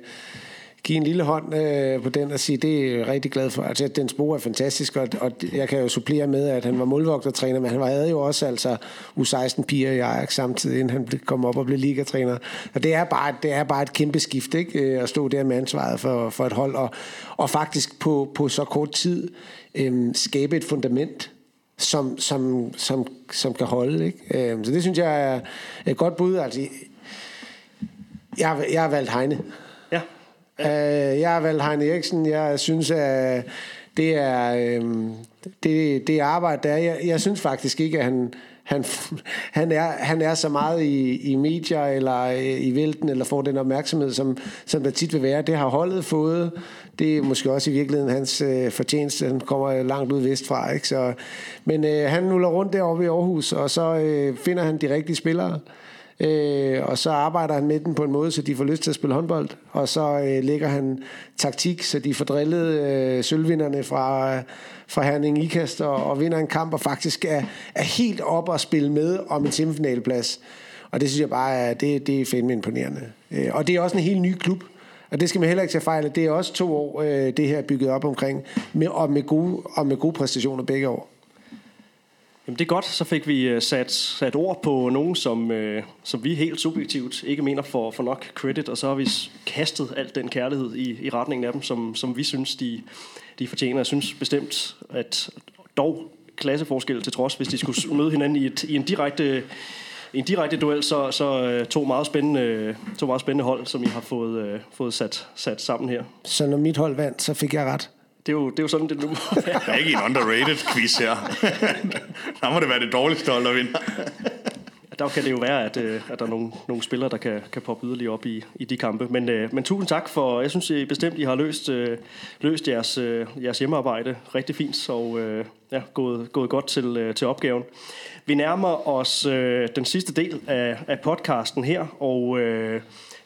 give en lille hånd øh, på den og sige, det er jeg rigtig glad for. Altså, den spor er fantastisk, og, og jeg kan jo supplere med, at han var målvogtertræner, men han havde jo også altså U16-piger i Ajax samtidig, inden han kom op og blev ligatræner. Og det er bare, det er bare et kæmpe skift, ikke? Øh, at stå der med ansvaret for, for et hold, og, og faktisk på, på så kort tid øh, skabe et fundament, som, som, som, som kan holde. Ikke? Øh, så det synes jeg er et godt bud. Altså, jeg, jeg har valgt Heine. Ja. ja. Jeg har valgt Heine Eriksen. Jeg synes, at det er øhm, det, det arbejde, der er. Jeg, jeg synes faktisk ikke, at han, han, han, er, han er så meget i, i medier eller i vælten, eller får den opmærksomhed, som, som der tit vil være. Det har holdet fået. Det er måske også i virkeligheden hans øh, fortjeneste. Han kommer langt ud vestfra. Ikke? Så, men øh, han nuller rundt deroppe i Aarhus, og så øh, finder han de rigtige spillere. Øh, og så arbejder han med den på en måde, så de får lyst til at spille håndbold. Og så øh, lægger han taktik, så de får drillet øh, sølvvinderne fra, fra Herning Ikast og, og vinder en kamp, og faktisk er, er helt op og spille med om en semifinaleplads. Og det synes jeg bare er, det, det er fandme imponerende. Øh, og det er også en helt ny klub. Og det skal man heller ikke tage fejl af. Det er også to år, øh, det her er bygget op omkring, med, og, med gode, og med gode præstationer begge år. Jamen det er godt, så fik vi øh, sat, sat ord på nogen, som, øh, som vi helt subjektivt ikke mener for, for nok credit, og så har vi kastet alt den kærlighed i, i retningen af dem, som, som vi synes, de, de fortjener. Jeg synes bestemt, at dog klasseforskel til trods, hvis de skulle møde hinanden i, et, i en direkte en direkte duel, så, så øh, to, meget spændende, to meget spændende hold, som I har fået, øh, fået sat, sat sammen her. Så når mit hold vandt, så fik jeg ret. Det er jo, det er jo sådan, det nu må være. Der er ikke en underrated quiz her. der må det være det dårligste hold, der vinder. Der kan det jo være, at, øh, at der er nogle, nogle spillere, der kan, kan poppe yderligere op i, i de kampe. Men, øh, men tusind tak for, jeg synes I bestemt, I har løst, øh, løst jeres, jeres hjemmearbejde rigtig fint, og ja, gået, gået godt til, til opgaven. Vi nærmer os den sidste del af, af podcasten her, og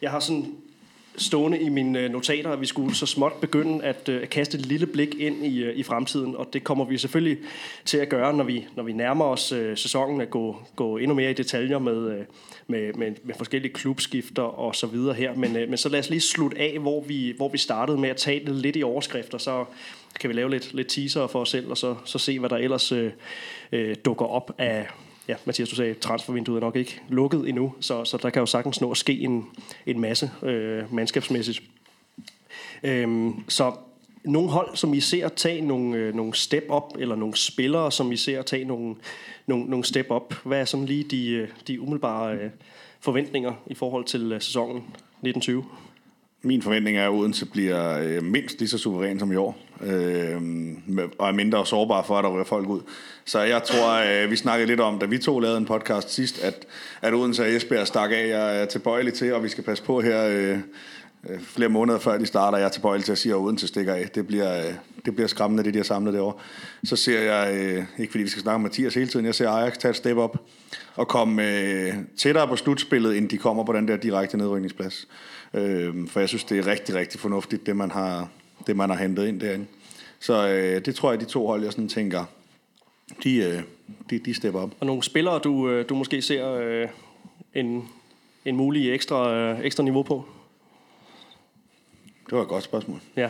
jeg har sådan stående i mine øh, notater, at vi skulle så småt begynde at, øh, at kaste et lille blik ind i, øh, i fremtiden, og det kommer vi selvfølgelig til at gøre, når vi, når vi nærmer os uh, sæsonen, at gå, gå endnu mere i detaljer med, uh, med, med, med forskellige klubskifter og så videre her. Men, uh, men så lad os lige slutte af, hvor vi, hvor vi startede med at tale lidt i overskrifter, så kan vi lave lidt, lidt teaser for os selv, og så, så se, hvad der ellers uh, uh, dukker op af, ja, Mathias, du sagde, transfervinduet er nok ikke lukket endnu, så, så der kan jo sagtens nå at ske en, en masse øh, mandskabsmæssigt. Øhm, så nogle hold, som I ser tage nogle, øh, nogle step op, eller nogle spillere, som I ser tage nogle, nogle, nogle step op. Hvad er sådan lige de, øh, de umiddelbare øh, forventninger i forhold til øh, sæsonen 1920? Min forventning er, at Odense bliver øh, mindst lige så suveræn som i år, øh, med, og er mindre sårbar for, at der ryger folk ud. Så jeg tror, øh, vi snakkede lidt om, da vi to lavede en podcast sidst, at, at Odense og Esbjerg stak af. Jeg er tilbøjelig til, og vi skal passe på her øh, øh, flere måneder før de starter. Jeg er tilbøjelig til at sige, at Odense stikker af. Det bliver, øh, det bliver skræmmende, det de har samlet derovre. Så ser jeg, øh, ikke fordi vi skal snakke om Mathias hele tiden, jeg ser Ajax tage et step op og komme øh, tættere på slutspillet, end de kommer på den der direkte nedrykningsplads. Øh, for jeg synes, det er rigtig, rigtig fornuftigt, det man har, det man har hentet ind derinde. Så øh, det tror jeg, de to hold, jeg sådan tænker, de, øh, de, de stepper op. Og nogle spillere, du, øh, du måske ser øh, en, en mulig ekstra, øh, ekstra niveau på? Det var et godt spørgsmål. Ja,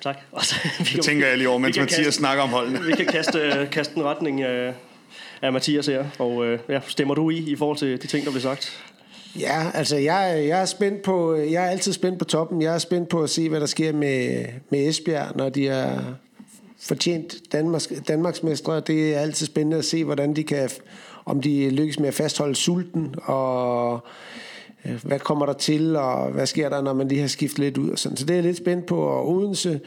tak. Og så, vi det kan, tænker jeg lige over, mens Mathias kaste, snakker om holdene. vi kan kaste, kaste en retning af, af Mathias her. Og øh, ja, stemmer du i i forhold til de ting, der bliver sagt? Ja, altså jeg, jeg er spændt på, jeg er altid spændt på toppen. Jeg er spændt på at se, hvad der sker med, med Esbjerg, når de er fortjent Danmarks, Danmarks mestre. Det er altid spændende at se, hvordan de kan, om de lykkes med at fastholde sulten, og øh, hvad kommer der til, og hvad sker der, når man lige har skiftet lidt ud. Og sådan. Så det er lidt spændt på. Og Odense,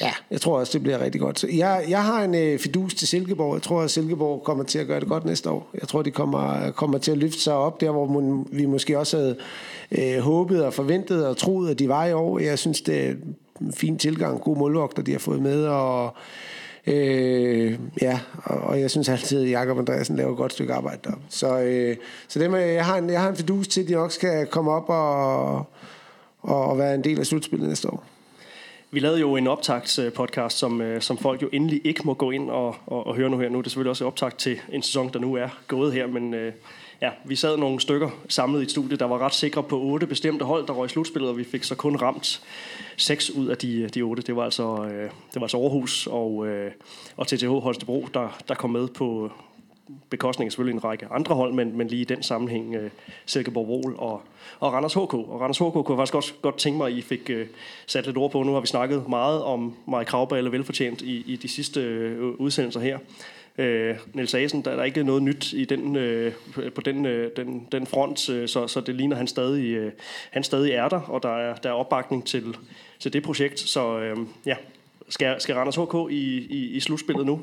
Ja, jeg tror også, det bliver rigtig godt. Så jeg, jeg har en øh, fidus til Silkeborg. Jeg tror, at Silkeborg kommer til at gøre det godt næste år. Jeg tror, de kommer, kommer til at løfte sig op der, hvor man, vi måske også havde øh, håbet og forventet og troet, at de var i år. Jeg synes, det er en fin tilgang, god målvogter, de har fået med, og Øh, ja, og, og jeg synes altid, at Jakob Andreasen laver et godt stykke arbejde der. Så, øh, så dem, øh, jeg, har en, jeg har en fidus til, at de nok skal komme op og, og, og være en del af slutspillet næste år. Vi lavede jo en optagspodcast, som, øh, som folk jo endelig ikke må gå ind og, og, og høre nu her. Nu er det selvfølgelig også optagt til en sæson, der nu er gået her, men øh, ja, vi sad nogle stykker samlet i et studie, der var ret sikre på otte bestemte hold, der røg i slutspillet, og vi fik så kun ramt seks ud af de, de otte. Det var altså, øh, det var altså Aarhus og, øh, og TTH Holstebro, der, der kom med på, bekostning af selvfølgelig en række andre hold, men, men lige i den sammenhæng uh, Silkeborg Vol og, og Randers HK. Og Randers HK kunne jeg faktisk også godt tænke mig, at I fik uh, sat lidt ord på. Nu har vi snakket meget om Marie Kravballe velfortjent i, i de sidste uh, udsendelser her. Uh, Niels Asen, der er der ikke noget nyt i den, uh, på den, uh, den, den front, uh, så, så det ligner, at han stadig, uh, han stadig er der, og der er, der er opbakning til, til det projekt. Så uh, ja, skal, skal Randers HK i, i, i slutspillet nu?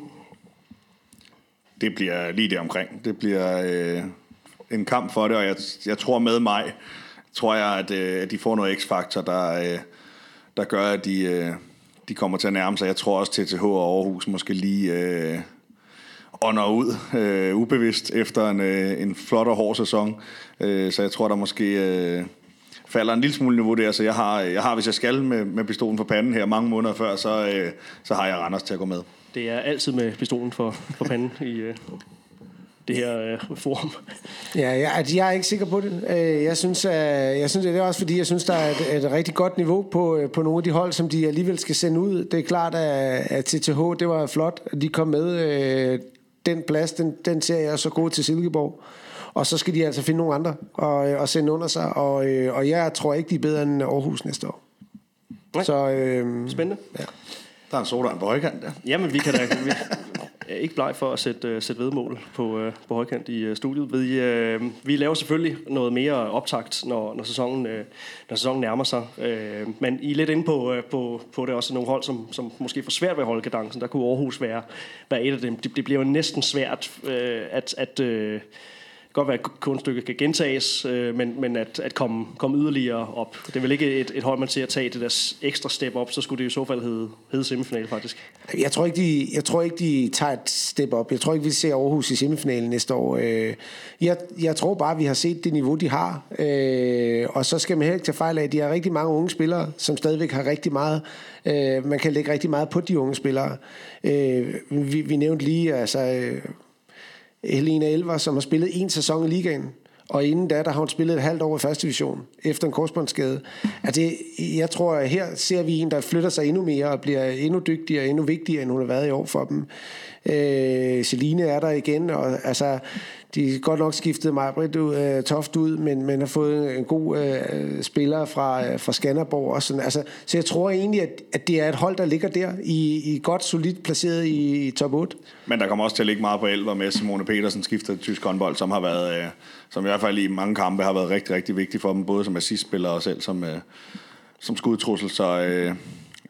Det bliver lige der omkring. Det bliver øh, en kamp for det, og jeg, jeg tror med mig, tror jeg, at, øh, at de får noget x-faktor, der, øh, der gør, at de, øh, de kommer til at nærme sig. Jeg tror også, TTH og Aarhus måske lige øh, ånder ud øh, ubevidst efter en, øh, en flot og hård sæson. Øh, så jeg tror, der måske... Øh, falder en lille smule niveau der, så jeg har, jeg har hvis jeg skal med, med pistolen for panden her mange måneder før, så, øh, så har jeg Randers til at gå med. Det er altid med pistolen for, for panden i øh, det her øh, forum. Ja, jeg, altså, jeg er ikke sikker på det. Øh, jeg synes, at, jeg synes, at det er også fordi, jeg synes, der er et, et rigtig godt niveau på, øh, på nogle af de hold, som de alligevel skal sende ud. Det er klart, at, at TTH, det var flot, at de kom med. Øh, den plads, den, den ser jeg så god til Silkeborg. Og så skal de altså finde nogle andre og, og sende under sig. Og, og jeg tror ikke, de er bedre end Aarhus næste år. Nej. Så, øh, Spændende. Ja. Der er en soda på højkant der. Jamen, vi kan da... Vi, ikke bleg for at sætte, uh, sætte vedmål på, uh, på højkant i uh, studiet. Vi, uh, vi laver selvfølgelig noget mere optakt, når, når, sæsonen, uh, når sæsonen nærmer sig. Uh, men I er lidt inde på, uh, på, på det også nogle hold, som, som måske får svært ved at holde kadencen. Der kunne Aarhus være, være et af dem. Det, det bliver jo næsten svært uh, at... at uh, godt være, at kunststykket kan gentages, øh, men, men at, at komme, komme yderligere op. Det er vel ikke et, et hold, man ser at tage det der ekstra step op, så skulle det i så fald hedde, hedde semifinal faktisk. Jeg tror, ikke, de, jeg tror ikke, de tager et step op. Jeg tror ikke, vi ser Aarhus i semifinalen næste år. Øh, jeg, jeg tror bare, vi har set det niveau, de har. Øh, og så skal man heller ikke tage fejl af, at de har rigtig mange unge spillere, som stadigvæk har rigtig meget. Øh, man kan lægge rigtig meget på de unge spillere. Øh, vi, vi nævnte lige, altså øh, Helena Elver, som har spillet en sæson i ligaen, og inden da, der har hun spillet et halvt år i første division, efter en korsbåndsskade. Altså, jeg tror, at her ser vi en, der flytter sig endnu mere, og bliver endnu dygtigere og endnu vigtigere, end hun har været i år for dem. Øh, Celine er der igen, og altså, de har godt nok skiftet mig øh, Toft ud, men, men har fået en god øh, spiller fra, øh, fra Skanderborg. Og sådan. Altså, så jeg tror egentlig, at, at det er et hold, der ligger der i, i godt solidt placeret i, i top 8. Men der kommer også til at ligge meget på elver med Simone Petersen skifter til tysk håndbold, som har været, øh, som i hvert fald i mange kampe har været rigtig, rigtig vigtig for dem, både som assistspiller og selv som, øh, som skudtrussel. Så øh,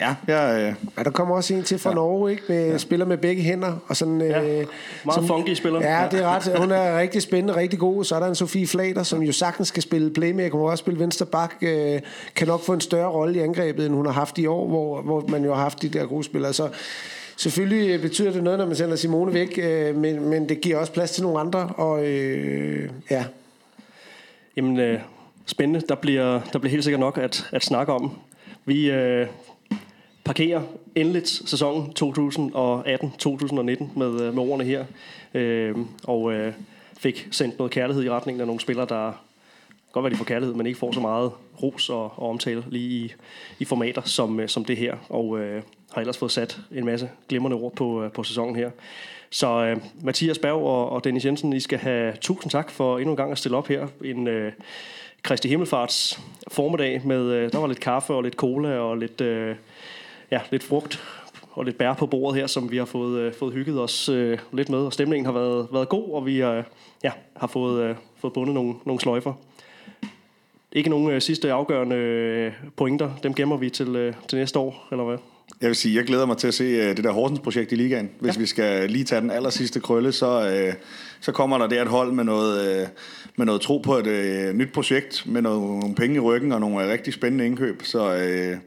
Ja, ja, øh. ja, der kommer også en til fra ja. Norge, ikke? Med, ja. spiller med begge hænder. Og sådan, ja, øh, meget som, funky spiller. Ja, det er ret. Hun er rigtig spændende, rigtig god. Så er der en Sofie Flater, som jo sagtens skal spille playmaker, hun også spille venstre bak, øh, kan nok få en større rolle i angrebet, end hun har haft i år, hvor, hvor man jo har haft de der gode spillere. Så selvfølgelig betyder det noget, når man sender Simone væk, øh, men, men det giver også plads til nogle andre, og øh, ja. Jamen, øh, spændende. Der bliver, der bliver helt sikkert nok at, at snakke om. Vi, øh, parkerer endeligt sæsonen 2018-2019 med, øh, med ordene her. Øh, og øh, fik sendt noget kærlighed i retningen af nogle spillere, der godt være, de får kærlighed, men ikke får så meget ros og, og omtale lige i, i formater som, øh, som det her. Og øh, har ellers fået sat en masse glimrende ord på, øh, på sæsonen her. Så øh, Mathias Berg og, og Dennis Jensen, I skal have tusind tak for endnu en gang at stille op her. En øh, Kristi Himmelfarts formiddag med, øh, der var lidt kaffe og lidt cola og lidt... Øh, ja, lidt frugt og lidt bær på bordet her, som vi har fået, øh, fået hygget os øh, lidt med, og stemningen har været, været god, og vi øh, ja, har fået, øh, fået bundet nogle, nogle sløjfer. Ikke nogen øh, sidste afgørende øh, pointer, dem gemmer vi til, øh, til næste år, eller hvad? Jeg vil sige, jeg glæder mig til at se øh, det der Horsens-projekt i ligaen. Hvis ja. vi skal lige tage den aller sidste krølle, så, øh, så kommer der der et hold med noget, øh, med noget tro på et øh, nyt projekt, med noget, nogle penge i ryggen og nogle øh, rigtig spændende indkøb. Så øh,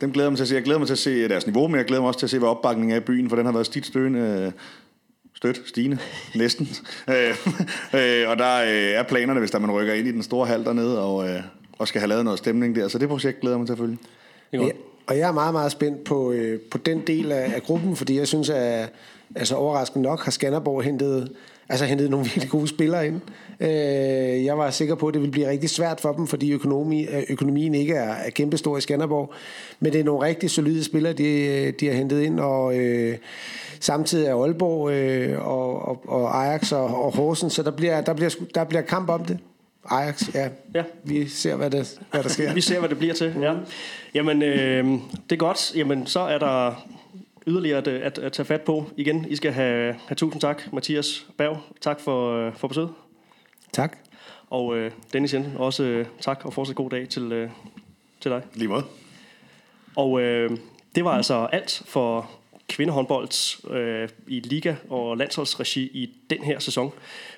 dem glæder mig til at se. Jeg glæder mig til at se deres niveau, men jeg glæder mig også til at se, hvad opbakningen er i byen, for den har været stit støende. Støt, stigende, næsten. Øh, øh, og der øh, er planerne, hvis der man rykker ind i den store hal dernede, og, og skal have lavet noget stemning der. Så det projekt glæder mig til at følge. Ja, og jeg er meget, meget spændt på, på den del af, af gruppen, fordi jeg synes, at altså overraskende nok har Skanderborg hentet altså hentet nogle virkelig gode spillere ind. Øh, jeg var sikker på, at det ville blive rigtig svært for dem, fordi økonomi, øh, økonomien ikke er, er kæmpestor i Skanderborg. Men det er nogle rigtig solide spillere, de, de har hentet ind, og øh, samtidig er Aalborg øh, og, og, og Ajax og, og Horsens, så der bliver, der, bliver, der bliver kamp om det. Ajax, ja. ja. Vi ser, hvad, det, hvad der sker. Vi ser, hvad det bliver til, ja. Jamen, øh, det er godt. Jamen, så er der yderligere at, at, at tage fat på. Igen, I skal have, have tusind tak, Mathias Berg. Tak for, øh, for besøget. Tak. Og uh, Dennis Jensen, også uh, tak og fortsat god dag til, uh, til dig. Lige måde. Og uh, det var altså alt for kvindehåndbold øh, i liga- og landsholdsregi i den her sæson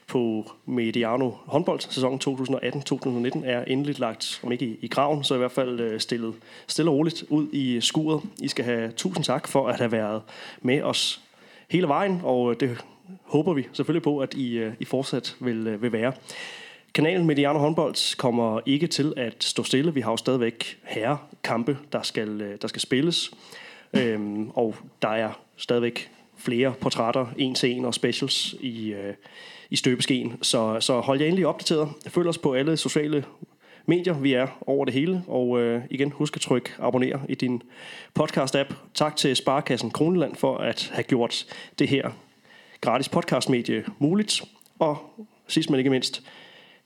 på Mediano håndbold. Sæsonen 2018-2019 er endeligt lagt, om ikke i, i graven, så i hvert fald øh, stillet stille og roligt ud i skuret. I skal have tusind tak for at have været med os hele vejen, og øh, det håber vi selvfølgelig på, at I, øh, I fortsat vil, øh, vil være. Kanalen Mediano håndbold kommer ikke til at stå stille. Vi har jo stadigvæk herrekampe, der skal, øh, der skal spilles. Øhm, og der er stadigvæk flere portrætter, en til en og specials i, øh, i støbeskeen. Så, så hold jer endelig opdateret. Følg os på alle sociale medier. Vi er over det hele. Og øh, igen, husk at trykke abonner i din podcast-app. Tak til Sparkassen Kroneland for at have gjort det her gratis podcastmedie muligt. Og sidst men ikke mindst,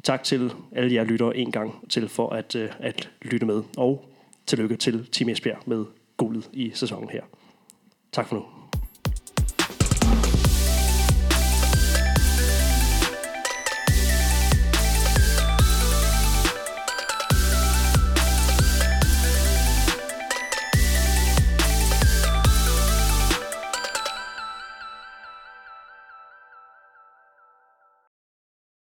tak til alle jer lyttere en gang til for at, øh, at lytte med. Og tillykke til Team Esbjerg med guldet i sæsonen her. Tak for nu.